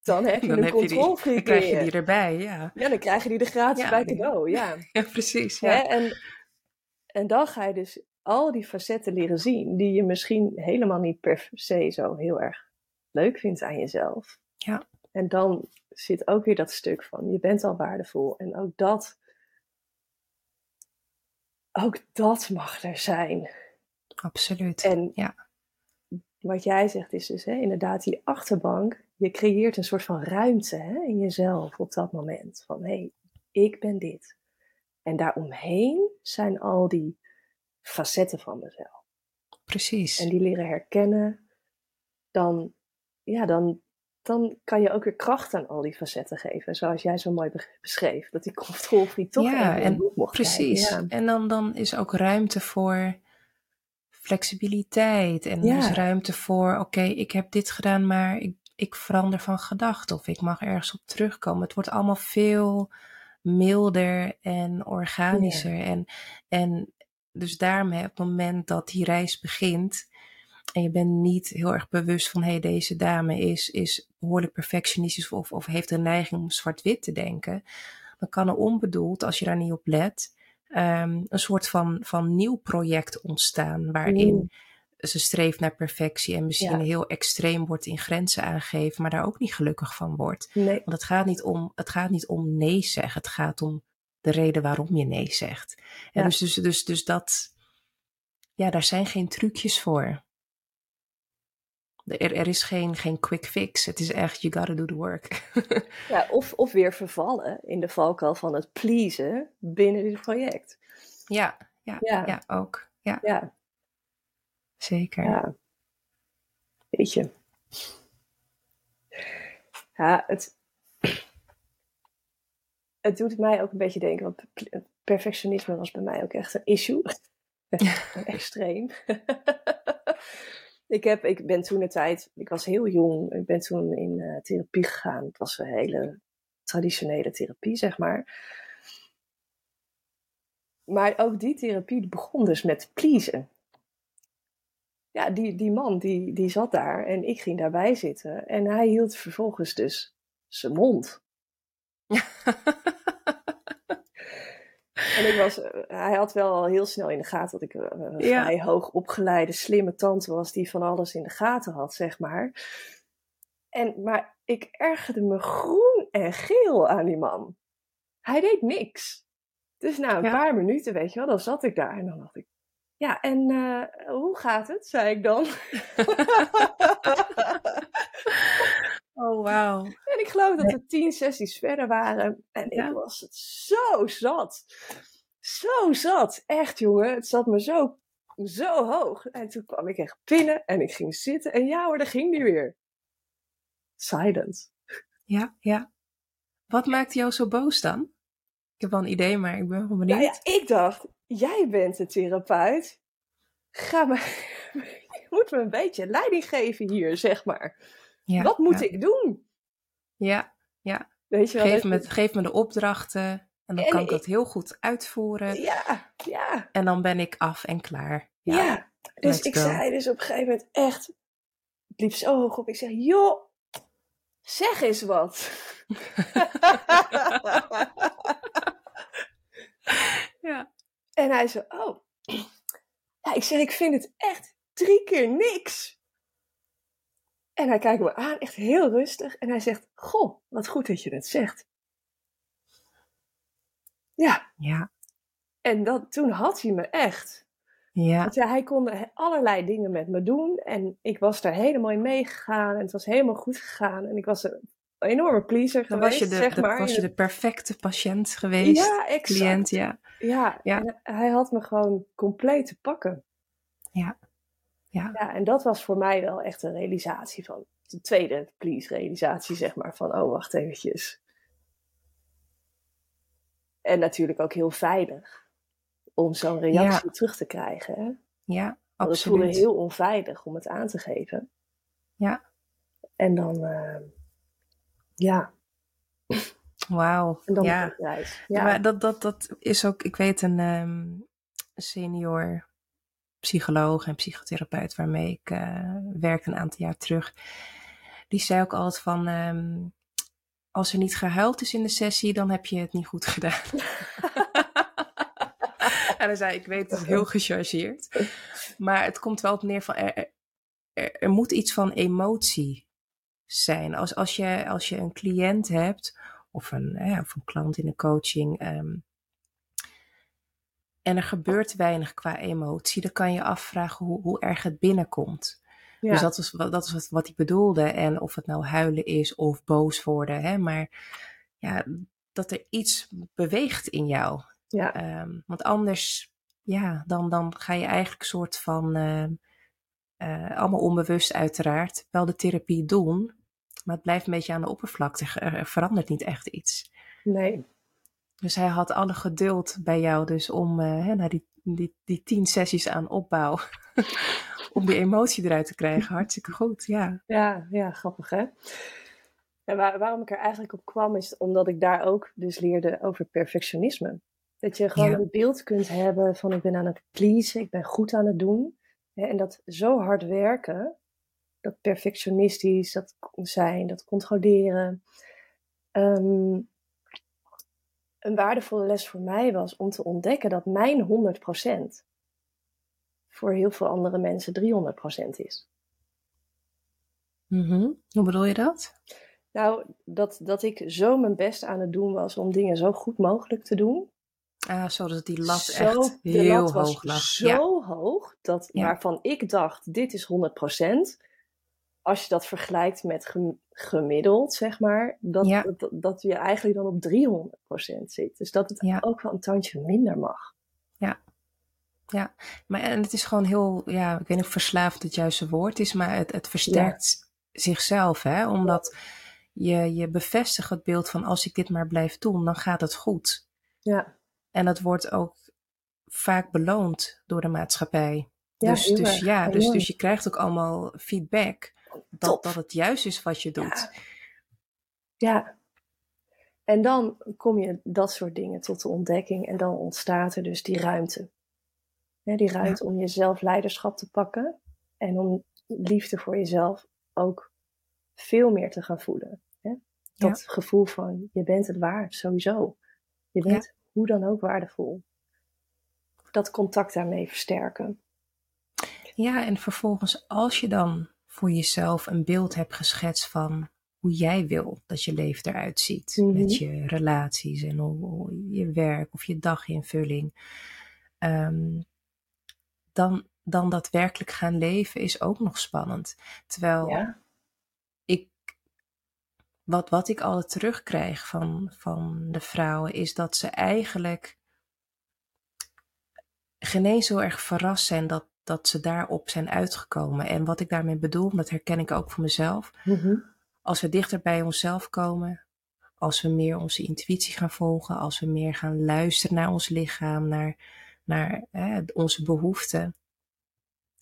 dan heb je een controlfreak <laughs> Dan krijg je die erbij, ja. Ja, dan krijg je die er gratis bij cadeau, ja. <laughs> Ja, precies. Ja. En, en dan ga je dus al die facetten leren zien, die je misschien helemaal niet per se zo heel erg leuk vindt aan jezelf. Ja. En dan zit ook weer dat stuk van, je bent al waardevol. En ook dat ook dat mag er zijn. Absoluut. En ja. wat jij zegt is dus hè, inderdaad die achterbank. Je creëert een soort van ruimte hè, in jezelf op dat moment. Van hé, hey, ik ben dit. En daaromheen zijn al die facetten van mezelf. Precies. En die leren herkennen. Dan, ja, dan, dan kan je ook weer kracht aan al die facetten geven. Zoals jij zo mooi beschreef. Dat die controlfreak toch ja, en mocht Precies. Ja. En dan, dan is ook ruimte voor flexibiliteit. En ja. is ruimte voor, oké, ik heb dit gedaan, maar ik, ik verander van gedachten. Of ik mag ergens op terugkomen. Het wordt allemaal veel milder en organischer. En, en dus daarmee op het moment dat die reis begint en je bent niet heel erg bewust van, hé, hey, deze dame is, is behoorlijk perfectionistisch of, of heeft een neiging om zwart-wit te denken, dan kan er onbedoeld, als je daar niet op let, um, een soort van, van nieuw project ontstaan waarin mm. ze streeft naar perfectie en misschien heel extreem wordt in grenzen aangeven, maar daar ook niet gelukkig van wordt. Nee. Want het gaat, niet om, het gaat niet om nee zeggen, het gaat om de reden waarom je nee zegt. En dus, dus, dus, dus dat, ja, daar zijn geen trucjes voor. Er, er is geen, geen quick fix. Het is echt, you gotta do the work. <laughs> ja, of, of weer vervallen in de valkuil van het pleasen binnen dit project. Ja, ja, ja. ja ook. Ja. ja. Zeker. Ja. Weet je. Ja, het, het doet mij ook een beetje denken, want perfectionisme was bij mij ook echt een issue. <laughs> Extreem. <laughs> Ik, heb, ik ben toen een tijd, ik was heel jong, ik ben toen in uh, therapie gegaan. Het was een hele traditionele therapie, zeg maar. Maar ook die therapie begon dus met pleasen. Ja, die, die man die, die zat daar en ik ging daarbij zitten. En hij hield vervolgens dus zijn mond. <laughs> En ik was, eh, hij had wel al heel snel in de gaten dat ik eh, een Ja. vrij hoog opgeleide, slimme tante was die van alles in de gaten had, zeg maar. En, maar ik ergerde me groen en geel aan die man. Hij deed niks. Dus na een Ja. paar minuten, weet je wel, dan zat ik daar en dan dacht ik, ja, en eh, hoe gaat het? zei ik dan. <laughs> Oh, wauw. <laughs> En ik geloof dat we tien sessies verder waren. En ik was het zo zat. Zo zat. Echt, jongen. Het zat me zo, zo hoog. En toen kwam ik echt binnen en ik ging zitten. En ja hoor, daar ging die weer. Silent. Ja, ja. Wat maakte jou zo boos dan? Ik heb wel een idee, maar ik ben benieuwd. Nou ja, ik dacht, jij bent de therapeut. Ga me, <laughs> je moet me een beetje leiding geven hier, zeg maar. Ja, Wat moet ja. ik doen? Ja, Weet je wel? geef me, geef me de opdrachten en dan En kan ik dat heel goed uitvoeren. Ja, ja. En dan ben ik af en klaar. Ja, dus ik go. zei dus op een gegeven moment echt, het liep zo hoog op, ik zeg, joh, zeg eens wat. <laughs> Ja. en hij zei, oh, ja, ik zeg, ik vind het echt drie keer niks. En hij kijkt me aan, echt heel rustig, en hij zegt, goh, wat goed dat je dat zegt. Ja, Ja, en dat, toen had hij me echt. ja, Want ja, hij kon allerlei dingen met me doen. En ik was daar helemaal in meegegaan. En het was helemaal goed gegaan. En ik was een enorme pleaser dan geweest, was je de, zeg de- maar. was je de perfecte patiënt geweest. ja, exact. cliënt, ja. Ja, Ja. hij had me gewoon compleet te pakken. Ja. Ja. Ja, en dat was voor mij wel echt een realisatie van... De tweede please-realisatie, zeg maar. Van, oh, wacht eventjes. En natuurlijk ook heel veilig. Om zo'n reactie terug te krijgen, hè. Ja, Want het voelde absoluut. heel onveilig om het aan te geven. Ja. En dan, eh, ja, Wauw. Ja. Ja, Maar dat, dat, dat is ook, ik weet een ehm, senior psycholoog en psychotherapeut waarmee ik eh werkte een aantal jaar terug. Die zei ook altijd van, ehm, als er niet gehuild is in de sessie, dan heb je het niet goed gedaan. <laughs> en hij zei, ik weet het is heel gechargeerd. Maar het komt wel op neer van, er, er, moet iets van emotie zijn. Als, als, je, als je een cliënt hebt, of een, of een klant in een coaching, ehm, en er gebeurt weinig qua emotie, dan kan je afvragen hoe, hoe erg het binnenkomt. ja, Dus dat wat- dat was wat, wat ik bedoelde. En of het nou huilen is of boos worden. Hè? Maar ja, dat er iets beweegt in jou. ja, Ehm, want anders, ja, dan, dan ga je eigenlijk soort van, ehm, eh, allemaal onbewust uiteraard, wel de therapie doen. Maar het blijft een beetje aan de oppervlakte. Er, er verandert niet echt iets. nee, Dus hij had alle geduld bij jou dus om eh, hè, na die, die, die tien sessies aan opbouw, <laughs> om die emotie eruit te krijgen. Hartstikke goed, ja. ja, ja, grappig hè. En waar- waarom ik er eigenlijk op kwam is omdat ik daar ook dus leerde over perfectionisme. Dat je gewoon Ja. een beeld kunt hebben van ik ben aan het pleasen, ik ben goed aan het doen. Hè, En dat zo hard werken, dat perfectionistisch, dat zijn, dat controleren. Ehm, een waardevolle les voor mij was om te ontdekken dat mijn 100% voor heel veel andere mensen 300% is. Mhm. Hoe bedoel je dat? Nou, dat, dat ik zo mijn best aan het doen was om dingen zo goed mogelijk te doen. Ah, zo dat die lat Zo- echt de heel lat was hoog lag. Zo Ja, hoog, dat, Ja. waarvan ik dacht, dit is 100%. Als je dat vergelijkt met gem- gemiddeld, zeg maar, dat, Ja. dat, dat je eigenlijk dan op 300% zit. Dus dat het Ja. ook wel een tandje minder mag. maar en het is gewoon heel, ja, ik weet niet of verslaafd het juiste woord is, maar het, het versterkt zichzelf, hè? Omdat je, je bevestigt het beeld van als ik dit maar blijf doen, dan gaat het goed. Ja, En dat wordt ook vaak beloond door de maatschappij. Ja, dus, dus ja, dus, Enorm. dus je krijgt ook allemaal feedback dat, dat het juist is wat je doet. Ja. ja. En dan kom je dat soort dingen tot de ontdekking en dan ontstaat er dus die ruimte. Die ruimte om jezelf leiderschap te pakken en om liefde voor jezelf ook veel meer te gaan voelen. Dat gevoel van je bent het waard, sowieso. Je bent hoe dan ook waardevol. Dat contact daarmee versterken. Ja, en vervolgens als je dan voor jezelf een beeld hebt geschetst van hoe jij wil dat je leven eruit ziet. Mhm. Met je relaties en hoe, hoe je werk of je daginvulling. Ehm, dan, dan daadwerkelijk gaan leven is ook nog spannend. Terwijl Ja, ik, wat, wat ik altijd terugkrijg van, van de vrouwen is dat ze eigenlijk geen eens zo erg verrast zijn dat, dat ze daarop zijn uitgekomen. En wat ik daarmee bedoel, dat herken ik ook voor mezelf. Mhm. Als we dichter bij onszelf komen, als we meer onze intuïtie gaan volgen, als we meer gaan luisteren naar ons lichaam, naar, naar onze behoeften.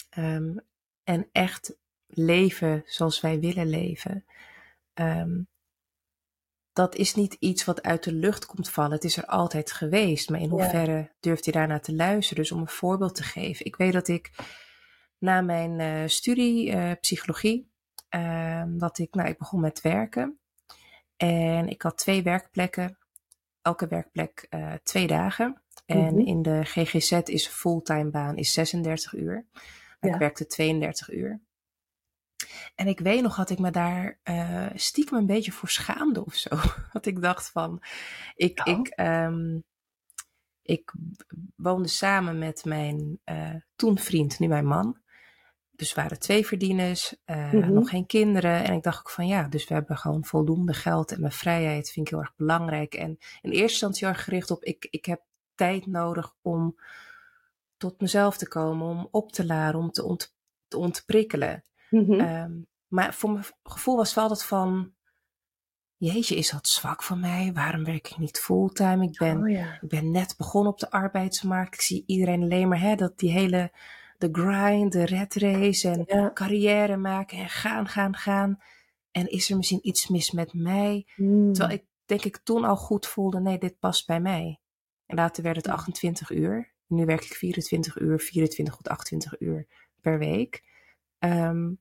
ehm, en echt leven zoals wij willen leven. ehm, dat is niet iets wat uit de lucht komt vallen. Het is er altijd geweest. Maar in Ja. hoeverre durft je daarnaar te luisteren? Dus om een voorbeeld te geven. Ik weet dat ik na mijn eh, studie eh, psychologie, ehm, dat ik, nou, ik begon met werken. En ik had twee werkplekken. Elke werkplek eh, twee dagen. En Mhm. in de GGZ is een fulltime baan is 36 uur. Ja. ik werkte 32 uur. En ik weet nog dat ik me daar eh, stiekem een beetje voor schaamde of zo. <laughs> Dat ik dacht van, ik, Oh. ik, ehm, ik woonde samen met mijn eh, toen vriend, nu mijn man. Dus we waren twee verdieners, eh, Mhm. nog geen kinderen. En ik dacht ook van ja, dus we hebben gewoon voldoende geld en mijn vrijheid vind ik heel erg belangrijk. En in eerste instantie heel erg gericht op, ik, ik heb tijd nodig om tot mezelf te komen, om op te laden, om te, ont, te ontprikkelen. Mhm. Ehm, maar voor mijn gevoel was het wel altijd van, jeetje, is dat zwak van mij? Waarom werk ik niet fulltime? Ik ben, oh ja. ik ben net begonnen op de arbeidsmarkt. Ik zie iedereen alleen maar, hè, dat die hele, de grind, de red race en Ja. carrière maken en gaan, gaan, gaan. En is er misschien iets mis met mij? Mm. Terwijl ik denk ik toen al goed voelde, nee, dit past bij mij. En later werd het 28 uur. Nu werk ik 24 uur, 24 tot 28 uur per week. Ehm,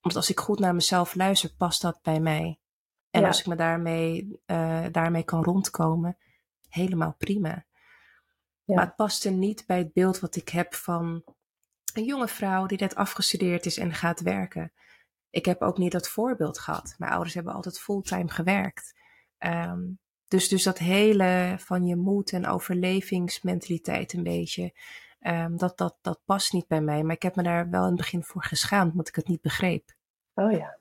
omdat als ik goed naar mezelf luister, past dat bij mij. En Ja. als ik me daarmee, eh, daarmee kan rondkomen, helemaal prima. Ja. Maar het paste niet bij het beeld wat ik heb van een jonge vrouw die net afgestudeerd is en gaat werken. Ik heb ook niet dat voorbeeld gehad. Mijn ouders hebben altijd fulltime gewerkt. Ehm, dus, dus dat hele van je moed en overlevingsmentaliteit een beetje, ehm, dat, dat, dat past niet bij mij. Maar ik heb me daar wel in het begin voor geschaamd, omdat ik het niet begreep. Oh ja.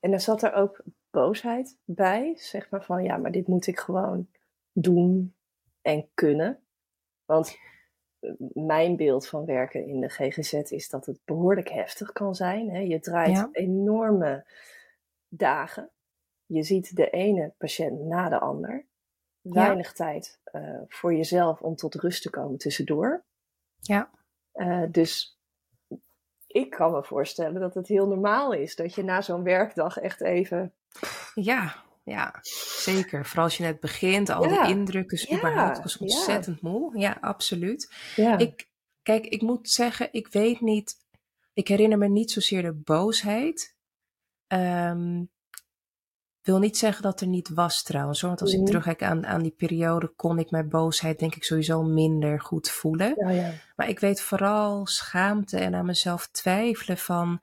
En dan zat er ook boosheid bij, zeg maar van ja, maar dit moet ik gewoon doen en kunnen. Want eh, mijn beeld van werken in de GGZ is dat het behoorlijk heftig kan zijn. Hè? Je draait Ja. enorme dagen. Je ziet de ene patiënt na de ander. Weinig tijd eh, voor jezelf om tot rust te komen tussendoor. Ja. Eh, dus ik kan me voorstellen dat het heel normaal is dat je na zo'n werkdag echt even. Ja, ja, zeker. Vooral als je net begint, al Ja, die indrukken, dus ja, überhaupt, ik was ja. ontzettend moe. Ja, absoluut. Ja, Ik, kijk, ik moet zeggen, ik weet niet, ik herinner me niet zozeer de boosheid. Ehm wil niet zeggen dat er niet was trouwens, hoor. want als Mhm. ik terugkijk aan, aan die periode, kon ik mijn boosheid denk ik sowieso minder goed voelen. ja, ja. Maar ik weet vooral schaamte en aan mezelf twijfelen van,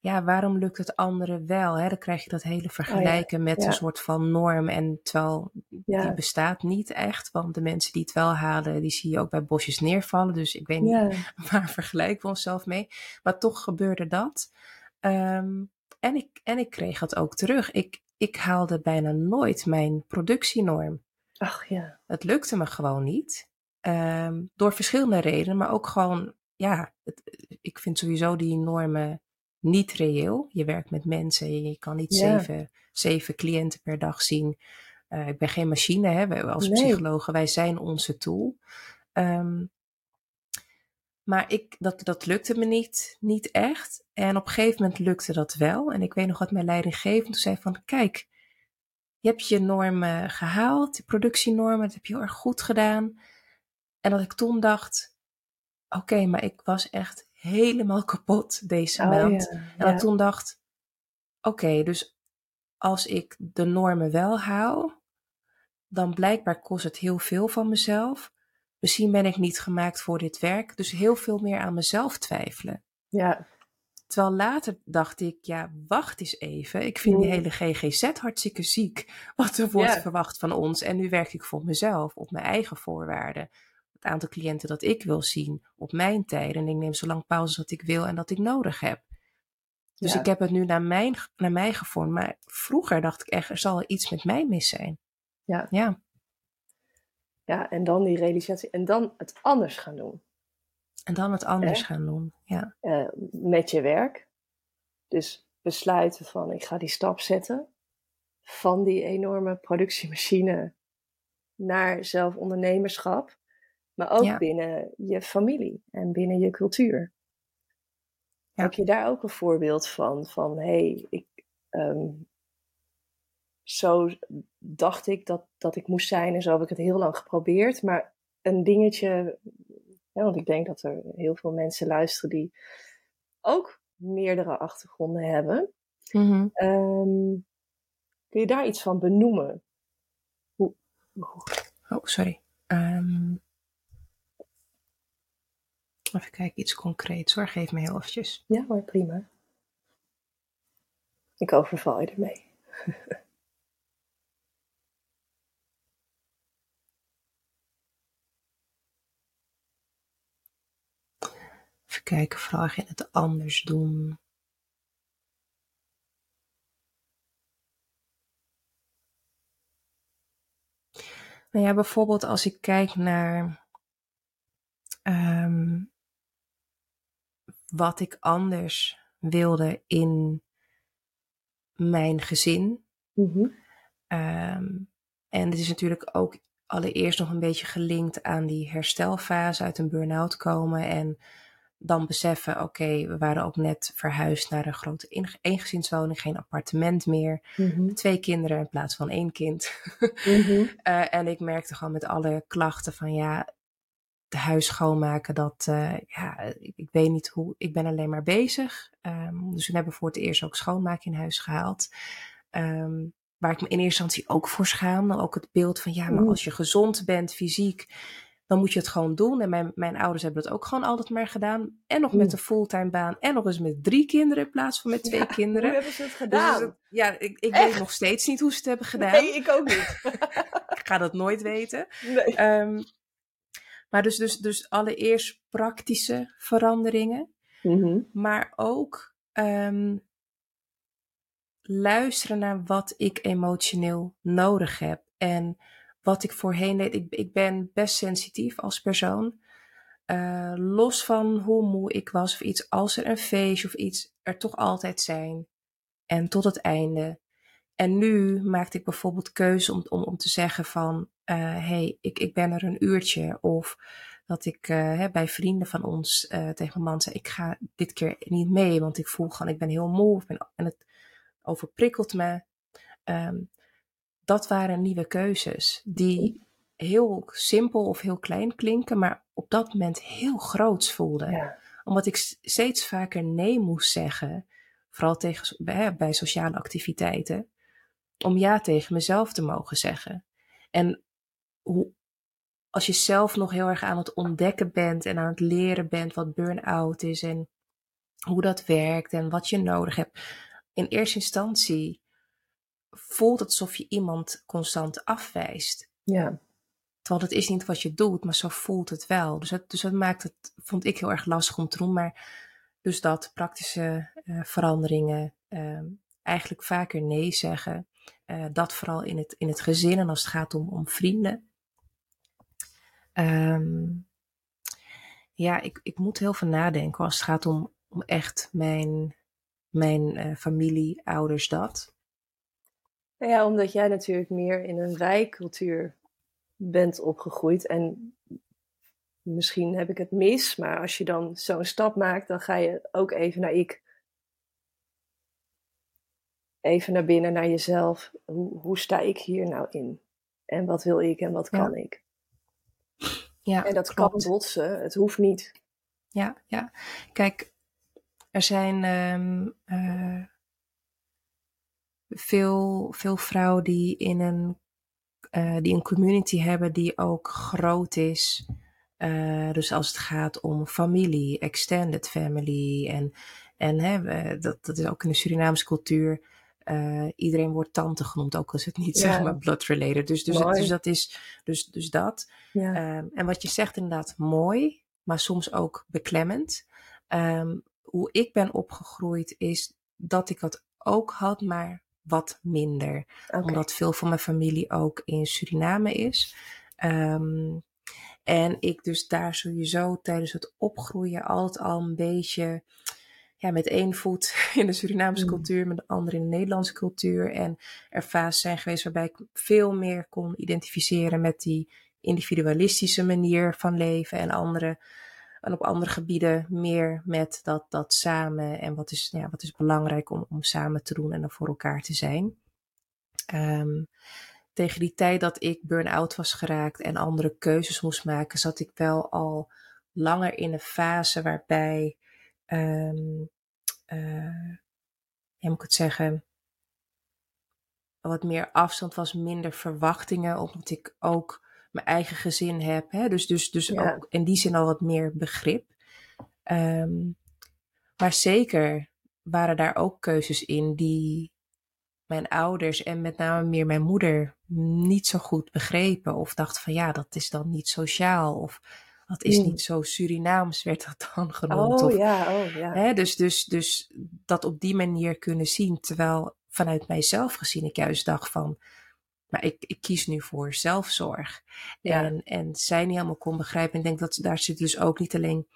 ja, waarom lukt het anderen wel? Hè? Dan krijg je dat hele vergelijken met Oh ja. een soort van norm. En terwijl die bestaat niet echt, want de mensen die het wel halen, die zie je ook bij bosjes neervallen. Dus ik weet niet <laughs> waar vergelijken we onszelf mee? Maar toch gebeurde dat. Ehm, en, ik, en ik kreeg het ook terug. Ik, ik haalde bijna nooit mijn productienorm. Ach ja. Het lukte me gewoon niet. Ehm, door verschillende redenen, maar ook gewoon, ja, het, ik vind sowieso die normen niet reëel. Je werkt met mensen, je kan niet Ja. zeven, zeven cliënten per dag zien. Eh, ik ben geen machine, hè. Als Nee. psychologen, wij zijn onze tool. Ehm, maar ik, dat, dat lukte me niet, niet echt. En op een gegeven moment lukte dat wel. En ik weet nog wat mijn leidinggevende zei van, kijk, je hebt je normen gehaald, die productienormen, dat heb je heel erg goed gedaan. En dat ik toen dacht, oké, maar ik was echt helemaal <laughs> kapot deze Oh maand. ja. En ja. dat ik toen dacht, oké, dus als ik de normen wel haal, dan blijkbaar kost het heel veel van mezelf. Misschien ben ik niet gemaakt voor dit werk, dus heel veel meer aan mezelf twijfelen. Ja. Terwijl later dacht ik, ja, wacht eens even. Ik vind die hele GGZ hartstikke ziek. Wat er wordt verwacht van ons. En nu werk ik voor mezelf, op mijn eigen voorwaarden. Het aantal cliënten dat ik wil zien, op mijn tijden. En ik neem zo lang pauzes wat ik wil en dat ik nodig heb. Dus ik heb het nu naar, mijn, naar mij gevormd. Maar vroeger dacht ik echt, er zal iets met mij mis zijn. Ja. Ja. Ja, en dan die realisatie. En dan het anders gaan doen. En dan het anders gaan doen, ja. Uh, met je werk. Dus besluiten van, ik ga die stap zetten. Van die enorme productiemachine naar zelfondernemerschap. Maar ook binnen je familie en binnen je cultuur. Heb je daar ook een voorbeeld van? Van hé, hey, ik, ehm, zo dacht ik dat, dat ik moest zijn en zo heb ik het heel lang geprobeerd. Maar een dingetje, ja, want ik denk dat er heel veel mensen luisteren die ook meerdere achtergronden hebben. Mm kun je daar iets van benoemen? Hoe, Oh, sorry. Um, Even kijken, iets concreets hoor. Geef me heel eventjes. Ja maar prima. Ik overval je ermee. <laughs> Even kijken, vraag je het anders doen? Nou ja, bijvoorbeeld als ik kijk naar um, wat ik anders wilde in mijn gezin. Mm en het is natuurlijk ook allereerst nog een beetje gelinkt aan die herstelfase uit een burn-out komen. En dan beseffen, oké, we waren ook net verhuisd naar een grote eengezinswoning, geen appartement meer. Mhm. Twee kinderen in plaats van één kind. <laughs> Mhm. Eh, en ik merkte gewoon met alle klachten van ja, de huis schoonmaken, dat, uh, ja, ik, ik, weet niet hoe, ik ben alleen maar bezig. Um, dus we hebben voor het eerst ook schoonmaken in huis gehaald. Um, waar ik me in eerste instantie ook voor schaamde. Ook het beeld van, ja, maar als je gezond bent, fysiek, dan moet je het gewoon doen. En mijn, mijn ouders hebben dat ook gewoon altijd maar gedaan. En nog met een fulltime baan. En nog eens met drie kinderen in plaats van met twee kinderen. Hoe hebben ze het dus gedaan? ja, ik, ik weet nog steeds niet hoe ze het hebben gedaan. Nee, ik ook niet. <laughs> ik ga dat nooit weten. Nee. Um, maar dus, dus, dus allereerst praktische veranderingen, mm-hmm. maar ook um, luisteren naar wat ik emotioneel nodig heb. En wat ik voorheen deed. Ik, ik ben best sensitief als persoon. Uh, los van hoe moe ik was of iets, als er een feestje of iets er toch altijd zijn. En tot het einde. En nu maakte ik bijvoorbeeld keuze om, om, om te zeggen van, uh, hey, ik, ik ben er een uurtje. Of dat ik uh, bij vrienden van ons tegen mijn man zei, ik ga dit keer niet mee, want ik voel gewoon, ik ben heel moe en het overprikkelt me. Um, dat waren nieuwe keuzes die heel simpel of heel klein klinken, maar op dat moment heel groots voelden. Ja. Omdat ik steeds vaker nee moest zeggen, vooral tegen, bij, bij sociale activiteiten, om ja tegen mezelf te mogen zeggen. En hoe, als je zelf nog heel erg aan het ontdekken bent en aan het leren bent wat burn-out is en hoe dat werkt en wat je nodig hebt. In eerste instantie voelt het alsof je iemand constant afwijst. Ja. Terwijl het is niet wat je doet, maar zo voelt het wel. Dus dat, dus dat maakt het, vond ik heel erg lastig om te doen. Maar dus dat, praktische uh, veranderingen, uh, eigenlijk vaker nee zeggen. Uh, dat vooral in het, in het gezin en als het gaat om, om vrienden. Um, ja, ik, ik moet heel veel nadenken als het gaat om, om echt mijn, mijn uh, familie, ouders, dat. Nou ja, omdat jij natuurlijk meer in een wijkcultuur bent opgegroeid. En misschien heb ik het mis, maar als je dan zo'n stap maakt, dan ga je ook even naar ik. Even naar binnen, naar jezelf. Hoe, hoe sta ik hier nou in? En wat wil ik en wat kan ja. ik? Ja, en dat klopt. kan botsen, het hoeft niet. Ja, ja. Kijk, er zijn um, uh, veel, veel vrouwen die in een uh, die een community hebben die ook groot is. Uh, dus als het gaat om familie, extended family. En, en hè, dat, dat is ook in de Surinaamse cultuur. Uh, iedereen wordt tante genoemd, ook als het niet ja. zeg maar blood related. Dus, dus, dus dat is dus, dus dat. Ja. Um, en wat je zegt inderdaad mooi, maar soms ook beklemmend. Um, hoe ik ben opgegroeid is dat ik dat ook had, maar wat minder. Okay. Omdat veel van mijn familie ook in Suriname is. Um, en ik dus daar sowieso tijdens het opgroeien altijd al een beetje ja, met één voet <laughs> in de Surinaamse Mm. cultuur, met de andere in de Nederlandse cultuur. En er fases zijn geweest waarbij ik veel meer kon identificeren met die individualistische manier van leven en andere en op andere gebieden meer met dat, dat samen en wat is, ja, wat is belangrijk om, om samen te doen en er voor elkaar te zijn. Um, tegen die tijd dat ik burn-out was geraakt en andere keuzes moest maken, zat ik wel al langer in een fase waarbij, um, ik het zeggen, wat meer afstand was, minder verwachtingen, omdat ik ook mijn eigen gezin heb. Hè? Dus, dus, dus Ja. ook in die zin al wat meer begrip. Um, maar zeker waren daar ook keuzes in die mijn ouders en met name meer mijn moeder niet zo goed begrepen. Of dachten van ja, dat is dan niet sociaal. Of dat is Mm. niet zo Surinaams, werd dat dan genoemd. Oh of, ja, oh ja. Hè, dus, dus, dus dat op die manier kunnen zien. Terwijl vanuit mijzelf gezien ik juist dacht van, maar ik, ik kies nu voor zelfzorg. Ja. En, en zij niet helemaal kon begrijpen. Ik denk dat daar zit dus ook niet alleen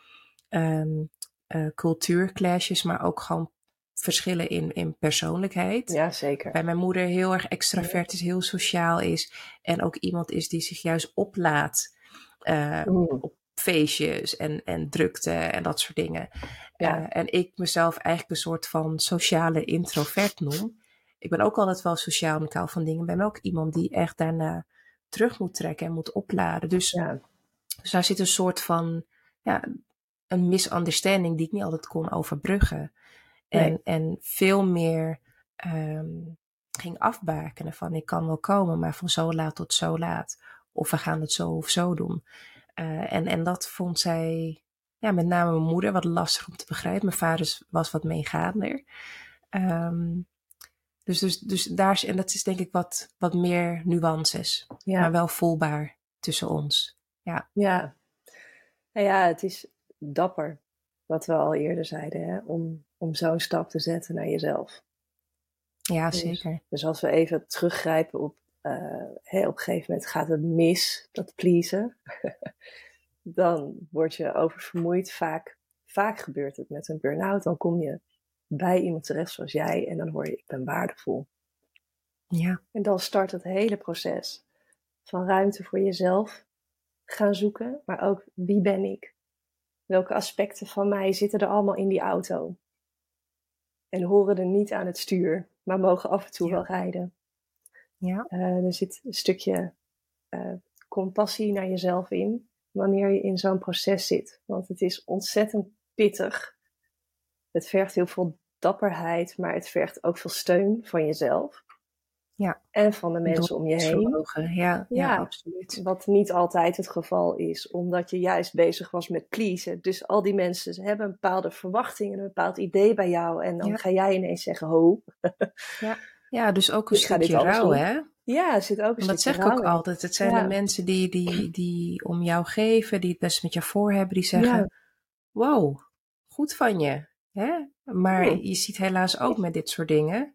um, uh, cultuurclashes, maar ook gewoon verschillen in, in persoonlijkheid. Ja, zeker. Bij mijn moeder heel erg extravert is, heel sociaal is. En ook iemand is die zich juist oplaat uh, Mm. op feestjes en, en drukte en dat soort dingen. Ja. Uh, en ik mezelf eigenlijk een soort van sociale introvert noem. Ik ben ook altijd wel sociaal en ik hou van dingen. Ik ben ook iemand die echt daarna terug moet trekken en moet opladen. Dus, Ja. dus daar zit een soort van ja, een misunderstanding die ik niet altijd kon overbruggen. En, Nee. en veel meer um, ging afbakenen van ik kan wel komen, maar van zo laat tot zo laat. Of we gaan het zo of zo doen. Uh, en, en dat vond zij, ja, met name mijn moeder, wat lastig om te begrijpen. Mijn vader was wat meegaander. Um, dus, dus, dus daar is, en dat is denk ik wat, wat meer nuances, Ja. maar wel voelbaar tussen ons. Ja, Ja. Nou ja, het is dapper, wat we al eerder zeiden, hè? om, om zo'n stap te zetten naar jezelf. ja Dus- zeker. Dus als we even teruggrijpen op, uh, hè, op een gegeven moment gaat het mis, dat pleasen, <laughs> dan word je oververmoeid. Vaak, vaak gebeurt het met een burn-out. Dan kom je bij iemand terecht zoals jij en dan hoor je, ik ben waardevol. Ja, En dan start het hele proces van ruimte voor jezelf gaan zoeken, maar ook wie ben ik? Welke aspecten van mij zitten er allemaal in die auto? En horen er niet aan het stuur, maar mogen af en toe Ja. wel rijden. ja, Uh, er zit een stukje uh, compassie naar jezelf in wanneer je in zo'n proces zit. Want het is ontzettend pittig. Het vergt heel veel dapperheid, maar het vergt ook veel steun van jezelf. Ja. En van de mensen om je heen. Ja, ja, Ja. absoluut. Wat niet altijd het geval is, omdat je juist bezig was met pleasen. Dus al die mensen hebben een bepaalde verwachting en een bepaald idee bij jou. En dan Ja. ga jij ineens zeggen, ho. Ja, dus ook een dit stukje rouw, hè? Ja, er zit ook een Want dat zeg ik ook in. altijd. Het zijn Ja. de mensen die, die, die om jou geven, die het best met jou voor hebben, die zeggen: Ja. Wow, goed van je. Hè? Maar Ja. je ziet helaas ook met dit soort dingen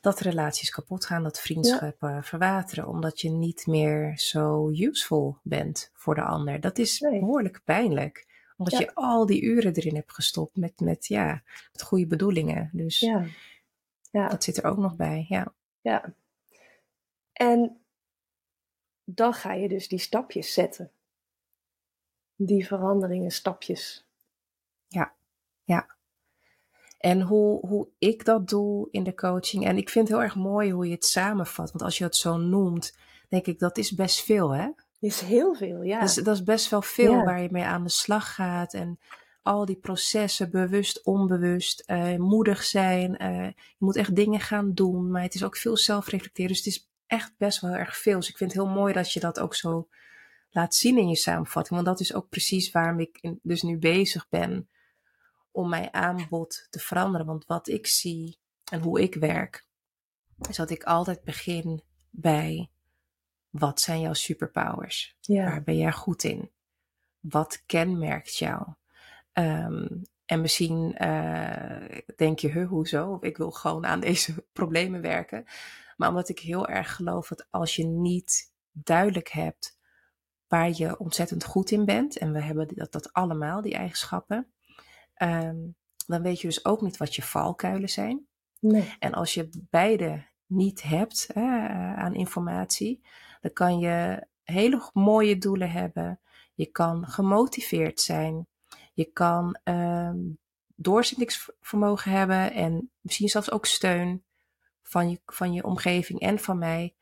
dat relaties kapot gaan, dat vriendschappen verwateren, omdat je niet meer zo useful bent voor de ander. Dat is Nee. behoorlijk pijnlijk. Omdat Ja. je al die uren erin hebt gestopt met, met, ja, met goede bedoelingen. Dus Ja. Ja. dat zit er ook nog bij. Ja. Ja. En dan ga je dus die stapjes zetten. Die veranderingen, stapjes. En hoe, hoe ik dat doe in de coaching. En ik vind het heel erg mooi hoe je het samenvat. Want als je het zo noemt, denk ik dat is best veel, hè? Is heel veel, ja. Dat, is, dat is best wel veel Ja. waar je mee aan de slag gaat. En al die processen, bewust, onbewust, eh, moedig zijn. eh, je moet echt dingen gaan doen. Maar het is ook veel zelfreflecteren. Dus het is echt best wel erg veel. Dus ik vind het heel mooi dat je dat ook zo laat zien in je samenvatting. Want dat is ook precies waarom ik in, dus nu bezig ben om mijn aanbod te veranderen. Want wat ik zie en hoe ik werk, is dat ik altijd begin bij wat zijn jouw superpowers? Ja. Waar ben jij goed in? Wat kenmerkt jou? Ehm, en misschien uh, denk je, huh, hoezo? Of ik wil gewoon aan deze <laughs> problemen werken. Maar omdat ik heel erg geloof dat als je niet duidelijk hebt waar je ontzettend goed in bent, en we hebben dat, dat allemaal, die eigenschappen, um, dan weet je dus ook niet wat je valkuilen zijn. Nee. En als je beide niet hebt uh, aan informatie, dan kan je hele mooie doelen hebben. Je kan gemotiveerd zijn. Je kan um, doorzettingsvermogen hebben en misschien zelfs ook steun van je, van je omgeving en van mij.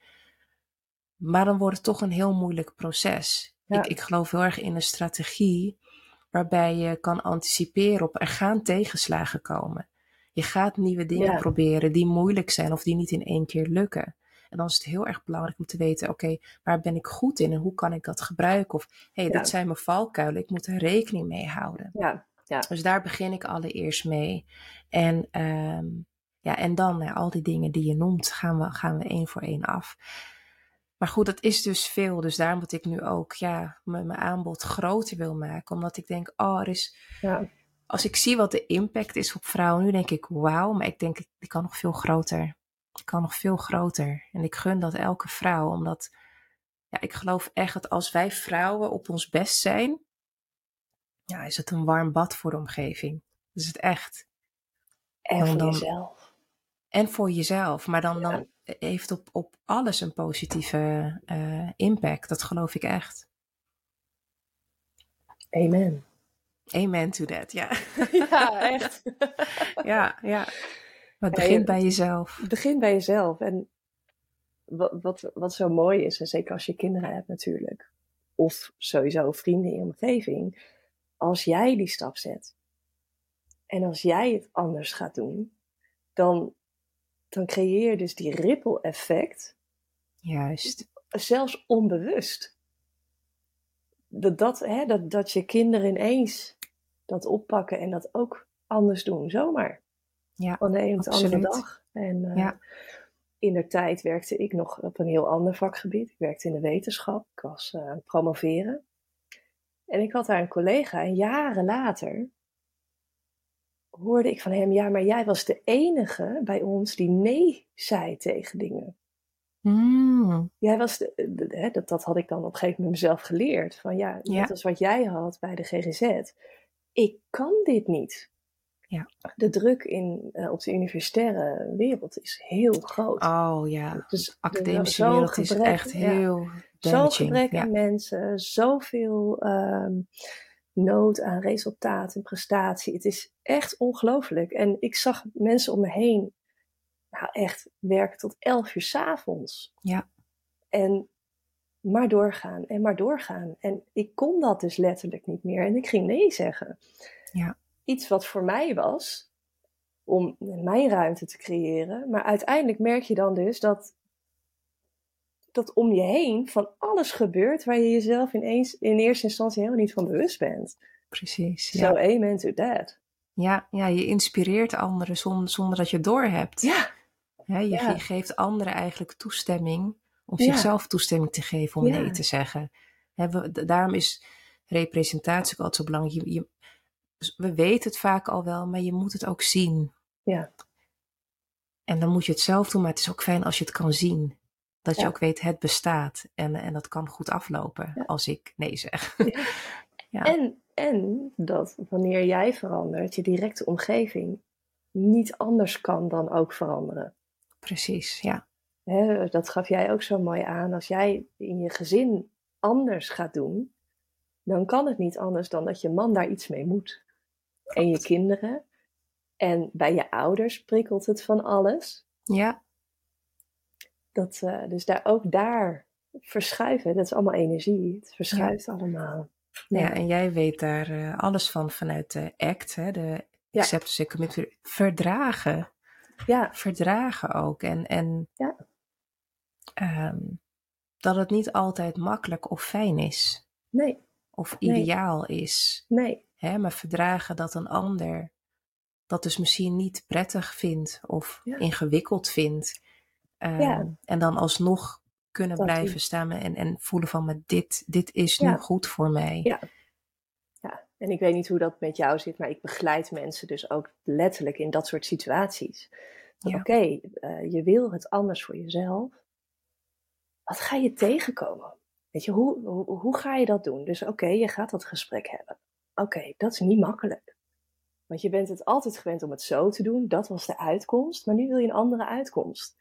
Maar dan wordt het toch een heel moeilijk proces. Ja. Ik, ik geloof heel erg in een strategie waarbij je kan anticiperen op er gaan tegenslagen komen. Je gaat nieuwe dingen ja. proberen die moeilijk zijn of die niet in één keer lukken. En dan is het heel erg belangrijk om te weten, oké, okay, waar ben ik goed in en hoe kan ik dat gebruiken? Of, hé, hey, ja. dit zijn mijn valkuilen, ik moet er rekening mee houden. Ja, ja. Dus daar begin ik allereerst mee. En, um, ja, en dan, ja, al die dingen die je noemt, gaan we, gaan we één voor één af. Maar goed, dat is dus veel. Dus daarom dat ik nu ook ja, mijn aanbod groter wil maken. Omdat ik denk, oh, er is... Ja. Als ik zie wat de impact is op vrouwen, nu denk ik, wauw. Maar ik denk, die kan nog veel groter. Die kan nog veel groter. En ik gun dat elke vrouw. Omdat, ja, ik geloof echt dat als wij vrouwen op ons best zijn... Ja, is het een warm bad voor de omgeving. Dat is het echt. En voor dan, jezelf. En voor jezelf. Maar dan, ja. dan heeft op, op alles een positieve uh, impact. Dat geloof ik echt. Amen. Amen to that, ja. <laughs> Ja, echt. <laughs> ja, ja. Maar het begint bij jezelf. Het begint bij jezelf. En wat, wat, wat zo mooi is, en zeker als je kinderen hebt natuurlijk, of sowieso vrienden in je omgeving, als jij die stap zet en als jij het anders gaat doen, dan dan creëer je dus die ripple effect. Juist. Zelfs onbewust. Dat, dat, hè, dat, dat je kinderen ineens dat oppakken en dat ook anders doen, zomaar. Ja, Van de een op de andere dag. En uh, ja. in de tijd werkte ik nog op een heel ander vakgebied. Ik werkte in de wetenschap. Ik was uh, aan het promoveren. En ik had daar een collega en jaren later hoorde ik van hem, ja, maar jij was de enige bij ons die nee zei tegen dingen. Mm. Jij was, de, de, de, dat, dat had ik dan op een gegeven moment mezelf geleerd. Van ja, Ja. net als wat jij had bij de GGZ. Ik kan dit niet. Ja. De druk in, eh, op de universitaire wereld is heel groot. Oh ja, Dus de academische wereld is echt ja. heel Zo damaging. gebrek ja. aan mensen, zoveel ehm, nood aan resultaat en prestatie. Het is echt ongelooflijk. En ik zag mensen om me heen, nou echt, werken tot elf uur 's avonds. Ja. En maar doorgaan en maar doorgaan. En ik kon dat dus letterlijk niet meer. En ik ging nee zeggen. Ja. Iets wat voor mij was, om mijn ruimte te creëren. Maar uiteindelijk merk je dan dus dat, dat om je heen van alles gebeurt waar je jezelf ineens in eerste instantie helemaal niet van bewust bent. Precies. So Ja. amen to that. Ja, ja, je inspireert anderen zonder, zonder dat je het doorhebt. Ja, je Ja. ge- geeft anderen eigenlijk toestemming om zichzelf toestemming te geven om nee te zeggen. We- daarom is representatie ook altijd zo belangrijk. Je, je- we weten het vaak al wel, maar je moet het ook zien. Ja. En dan moet je het zelf doen, maar het is ook fijn als je het kan zien. Dat je ook weet, het bestaat. En, en dat kan goed aflopen Ja. als ik nee zeg. <laughs> Ja. En, en dat wanneer jij verandert, je directe omgeving niet anders kan dan ook veranderen. Precies, ja. Dat gaf jij ook zo mooi aan. Als jij in je gezin anders gaat doen, dan kan het niet anders dan dat je man daar iets mee moet. En je kinderen. En bij je ouders prikkelt het van alles. Ja, Dat, dus daar, ook daar verschuiven, dat is allemaal energie. Het verschuift allemaal. ja. en jij weet daar eh, alles van vanuit de ACT, hè, de Ja. Acceptance and Commitment. Verdragen. ja, Verdragen ook. En, en Ja. ehm, dat het niet altijd makkelijk of fijn is. Nee. Of ideaal is. Nee. Hè, maar verdragen dat een ander dat dus misschien niet prettig vindt of ingewikkeld vindt. Ehm, en dan alsnog kunnen blijven staan en, en voelen van, maar dit, dit is nu goed voor mij. Ja. ja, en ik weet niet hoe dat met jou zit, maar ik begeleid mensen dus ook letterlijk in dat soort situaties. Oké, eh, je wil het anders voor jezelf. Wat ga je tegenkomen? Weet je, hoe, hoe, hoe ga je dat doen? Dus oké, je gaat dat gesprek hebben. Oké, dat is niet makkelijk. Want je bent het altijd gewend om het zo te doen. Dat was de uitkomst. Maar nu wil je een andere uitkomst.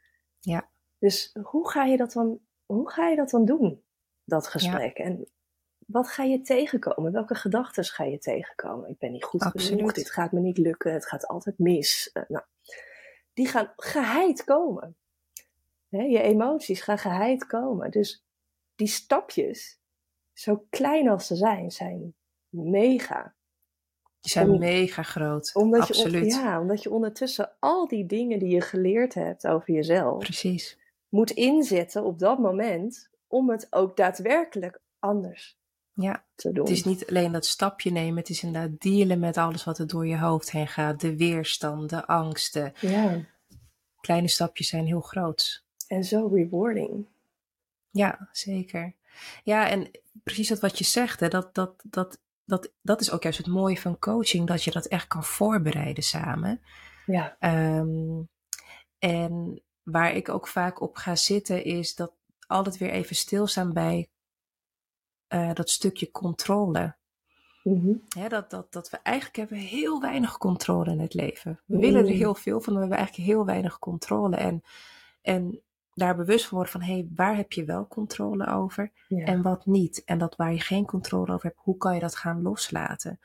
Ja. Dus hoe ga je dat dan, hoe ga je dat dan doen? Dat gesprek. En wat ga je tegenkomen? Welke gedachten ga je tegenkomen? Ik ben niet goed Absoluut. genoeg. Dit gaat me niet lukken. Het gaat altijd mis. Uh, nou, die gaan geheid komen. je emoties gaan geheid komen. Dus die stapjes, zo klein als ze zijn, zijn mega. Die zijn mega groot. Omdat Absoluut. Je, ja, omdat je ondertussen al die dingen die je geleerd hebt over jezelf. Precies. Moet inzetten op dat moment om het ook daadwerkelijk anders ja. te doen. Het is niet alleen dat stapje nemen, het is inderdaad dealen met alles wat er door je hoofd heen gaat. De weerstand, de angsten. Ja. Kleine stapjes zijn heel groot. En zo rewarding. Ja, zeker. Ja, en precies dat wat je zegt, hè, dat, dat, dat dat, dat is ook juist het mooie van coaching, dat je dat echt kan voorbereiden samen. Ja. Ehm, en waar ik ook vaak op ga zitten, is dat altijd weer even stilstaan bij uh, dat stukje controle. Mm dat, dat, dat we eigenlijk hebben heel weinig controle in het leven. We willen er heel veel van, maar we hebben eigenlijk heel weinig controle. En, en daar bewust van worden van, hé, hey, waar heb je wel controle over en wat niet? En dat waar je geen controle over hebt, hoe kan je dat gaan loslaten?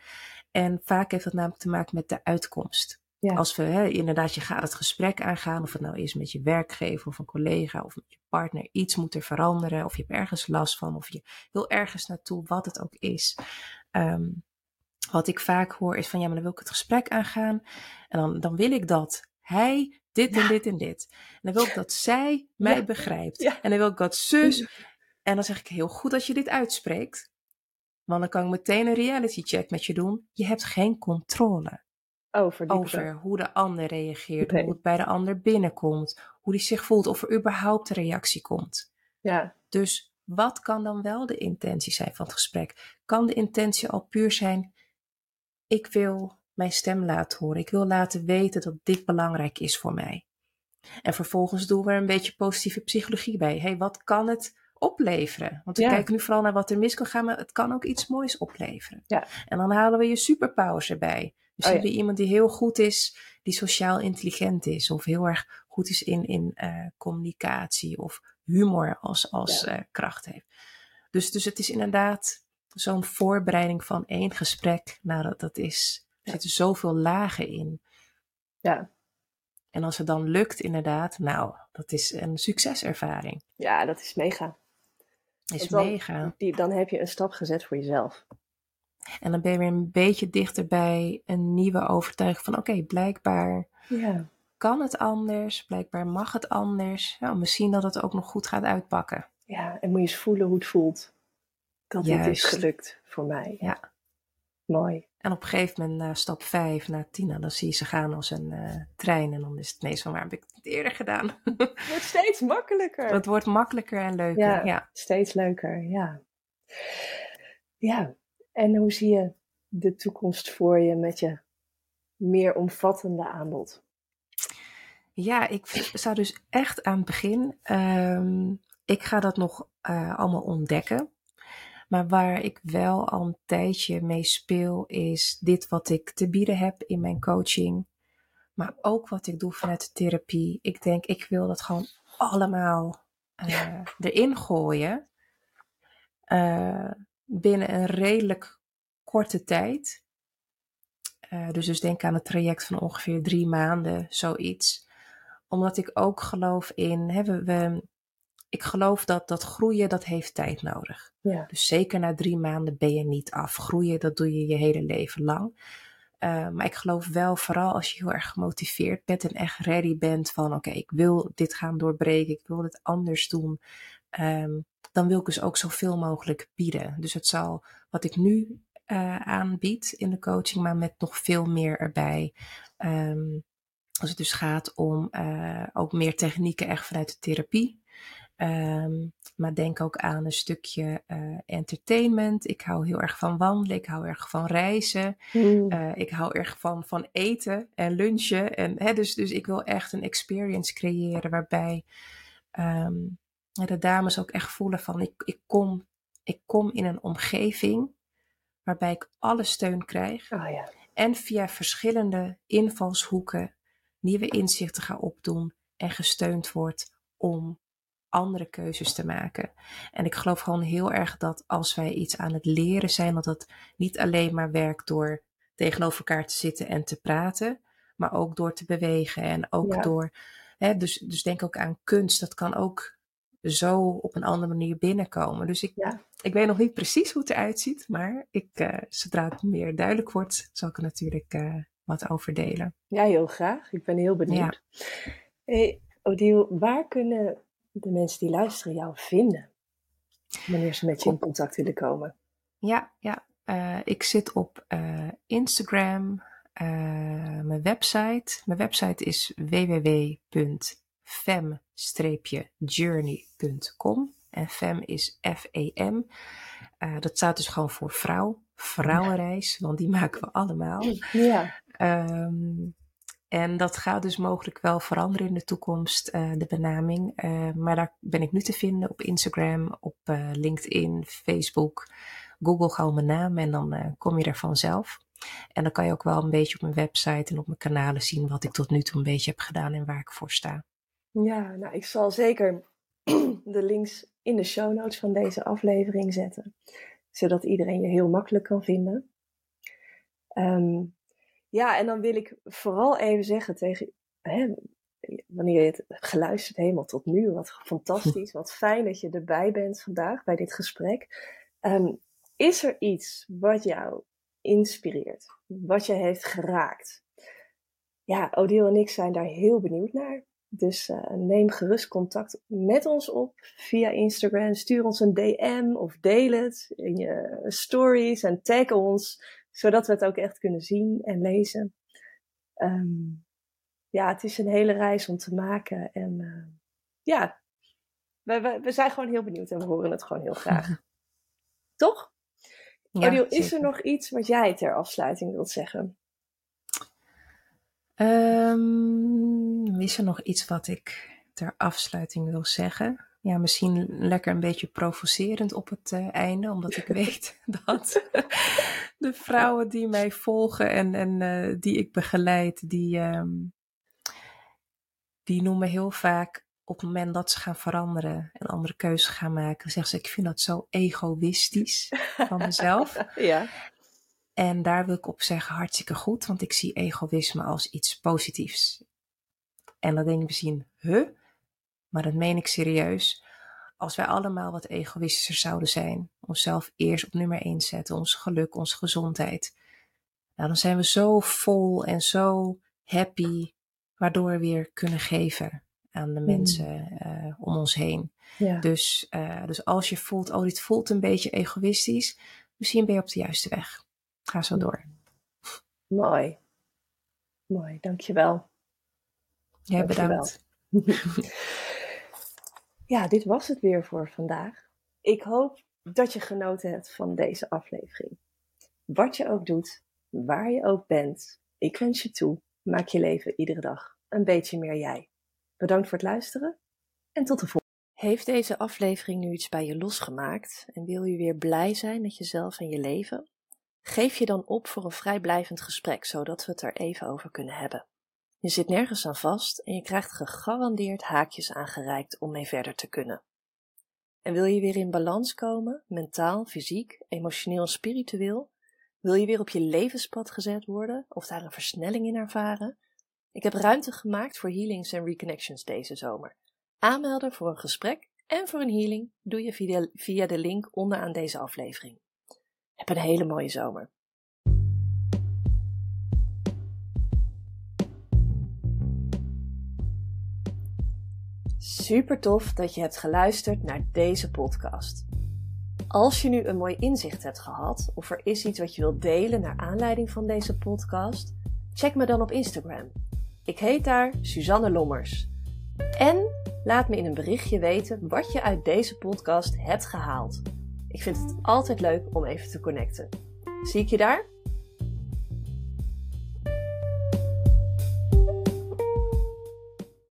En vaak heeft dat namelijk te maken met de uitkomst. Als we hè, inderdaad, je gaat het gesprek aangaan, of het nou is met je werkgever of een collega of met je partner, iets moet er veranderen, of je hebt ergens last van, of je wil ergens naartoe, wat het ook is. Ehm, wat ik vaak hoor is van, ja, maar dan wil ik het gesprek aangaan en dan, dan wil ik dat hij dit en dit en dit. En dan wil ik dat zij mij begrijpt. En dan wil ik dat zus. En dan zeg ik heel goed dat je dit uitspreekt. Want dan kan ik meteen een reality check met je doen. Je hebt geen controle over, over hoe de ander reageert, hoe het bij de ander binnenkomt, hoe die zich voelt, of er überhaupt een reactie komt. Ja. Dus wat kan dan wel de intentie zijn van het gesprek? Kan de intentie al puur zijn: ik wil mijn stem laten horen. Ik wil laten weten dat dit belangrijk is voor mij. En vervolgens doen we er een beetje positieve psychologie bij. hey, wat kan het opleveren? Want we kijken nu vooral naar wat er mis kan gaan, maar het kan ook iets moois opleveren. Ja. En dan halen we je superpowers erbij. Dus oh, iemand die heel goed is, die sociaal intelligent is, of heel erg goed is in, in uh, communicatie of humor als, als uh, kracht heeft. Dus, dus het is inderdaad zo'n voorbereiding van één gesprek. Nou, dat, dat is er zitten zoveel lagen in. Ja. En als het dan lukt, inderdaad, nou, dat is een succeservaring. Ja, dat is mega. Is mega. Die, dan heb je een stap gezet voor jezelf. En dan ben je weer een beetje dichter bij een nieuwe overtuiging van oké, blijkbaar ja. kan het anders, blijkbaar mag het anders. Nou, misschien dat het ook nog goed gaat uitpakken. Ja, en moet je eens voelen hoe het voelt. Dat Juist. dit is gelukt voor mij. Ja. Mooi. En op een gegeven moment, na stap 5, na Tina, dan zie je ze gaan als een uh, trein. En dan is het meestal, waar heb ik het eerder gedaan? Het wordt steeds makkelijker. Het wordt makkelijker en leuker, ja. ja. Steeds leuker, ja. Ja, en hoe zie je de toekomst voor je met je meer omvattende aanbod? Ja, ik zou dus echt aan het begin, um, ik ga dat nog uh, allemaal ontdekken. Maar waar ik wel al een tijdje mee speel, is dit wat ik te bieden heb in mijn coaching. Maar ook wat ik doe vanuit de therapie. Ik denk, ik wil dat gewoon allemaal uh, erin gooien. Uh, binnen een redelijk korte tijd. Uh, dus, dus denk aan een traject van ongeveer drie maanden, zoiets. Omdat ik ook geloof in, hè, we, we, ik geloof dat dat groeien, dat heeft tijd nodig. Ja. Dus zeker na drie maanden ben je niet af. Groeien, dat doe je je hele leven lang. Uh, maar ik geloof wel, vooral als je heel erg gemotiveerd bent en echt ready bent van oké, ik wil dit gaan doorbreken, ik wil dit anders doen. Um, dan wil ik dus ook zoveel mogelijk bieden. Dus het zal wat ik nu uh, aanbied in de coaching, maar met nog veel meer erbij. Um, als het dus gaat om uh, ook meer technieken echt vanuit de therapie. Um, maar denk ook aan een stukje uh, entertainment. Ik hou heel erg van wandelen. Ik hou erg van reizen. Mm. Uh, ik hou erg van, van eten en lunchen. En, hè, dus, dus ik wil echt een experience creëren waarbij um, de dames ook echt voelen van ik, ik, kom, ik kom in een omgeving waarbij ik alle steun krijg. Oh, ja. En via verschillende invalshoeken nieuwe inzichten ga opdoen en gesteund wordt om andere keuzes te maken. En ik geloof gewoon heel erg dat als wij iets aan het leren zijn, dat het niet alleen maar werkt door tegenover elkaar te zitten en te praten, maar ook door te bewegen en ook door. Hè, dus, dus denk ook aan kunst. Dat kan ook zo op een andere manier binnenkomen. Dus ik, ja. ik weet nog niet precies hoe het eruit ziet, maar ik, uh, zodra het meer duidelijk wordt, zal ik er natuurlijk uh, wat over delen. Ja, heel graag. Ik ben heel benieuwd. Ja. Hey, Odile, waar kunnen de mensen die luisteren jou vinden? Wanneer ze met je in contact willen komen. Ja, ja. Uh, ik zit op Instagram, mijn website. Mijn website is www.fem-journey.com. En fem is F-E-M. Uh, dat staat dus gewoon voor vrouw, vrouwenreis, want die maken we allemaal. Ja. Um, en dat gaat dus mogelijk wel veranderen in de toekomst, uh, de benaming. Uh, maar daar ben ik nu te vinden op Instagram, op uh, LinkedIn, Facebook. Google gewoon mijn naam en dan kom je er vanzelf. En dan kan je ook wel een beetje op mijn website en op mijn kanalen zien wat ik tot nu toe een beetje heb gedaan en waar ik voor sta. Ja, nou ik zal zeker <clears throat> de links in de show notes van deze aflevering zetten. Zodat iedereen je heel makkelijk kan vinden. Um, ja, en dan wil ik vooral even zeggen tegen, hè, wanneer je het geluisterd helemaal tot nu, wat <laughs> fantastisch, wat fijn dat je erbij bent vandaag bij dit gesprek. Um, is er iets wat jou inspireert, wat je heeft geraakt? Ja, Odile en ik zijn daar heel benieuwd naar. Dus uh, neem gerust contact met ons op via Instagram. Stuur ons een DM of deel het in je stories en tag ons zodat we het ook echt kunnen zien en lezen. Um, ja, het is een hele reis om te maken. En uh, ja, we, we, we, zijn gewoon heel benieuwd en we horen het gewoon heel graag. <laughs> Toch? Ja, is er nog iets wat jij ter afsluiting wilt zeggen? Um, is er nog iets wat ik ter afsluiting wil zeggen? Ja, misschien lekker een beetje provocerend op het uh, einde, omdat ik <laughs> weet dat de vrouwen die mij volgen en, en uh, die ik begeleid, die, um, die noemen heel vaak op het moment dat ze gaan veranderen en andere keuzes gaan maken, zeggen ze: Ik vind dat zo egoïstisch van mezelf. <laughs> ja. En daar wil ik op zeggen: hartstikke goed, want ik zie egoïsme als iets positiefs. En dan denk ik misschien, huh? Maar dat meen ik serieus. Als wij allemaal wat egoïstischer zouden zijn, onszelf eerst op nummer 1 zetten, ons geluk, onze gezondheid, nou, dan zijn we zo vol en zo happy, waardoor we weer kunnen geven aan de hmm. mensen uh, om ons heen. Ja. Dus, uh, dus als je voelt, oh, dit voelt een beetje egoïstisch, misschien ben je op de juiste weg. Ga zo door. Mooi. Mooi, dankjewel. Jij ja, bedankt. <laughs> Ja, dit was het weer voor vandaag. Ik hoop dat je genoten hebt van deze aflevering. Wat je ook doet, waar je ook bent, ik wens je toe, maak je leven iedere dag een beetje meer jij. Bedankt voor het luisteren en tot de volgende. Heeft deze aflevering nu iets bij je losgemaakt en wil je weer blij zijn met jezelf en je leven? Geef je dan op voor een vrijblijvend gesprek, zodat we het er even over kunnen hebben. Je zit nergens aan vast en je krijgt gegarandeerd haakjes aangereikt om mee verder te kunnen. En wil je weer in balans komen, mentaal, fysiek, emotioneel en spiritueel? Wil je weer op je levenspad gezet worden of daar een versnelling in ervaren? Ik heb ruimte gemaakt voor healings en reconnections deze zomer. Aanmelden voor een gesprek en voor een healing doe je via, de link onderaan deze aflevering. Heb een hele mooie zomer. Super tof dat je hebt geluisterd naar deze podcast. Als je nu een mooi inzicht hebt gehad of er is iets wat je wilt delen naar aanleiding van deze podcast, check me dan op Instagram. Ik heet daar Suzanne Lommers. En laat me in een berichtje weten wat je uit deze podcast hebt gehaald. Ik vind het altijd leuk om even te connecten. Zie ik je daar?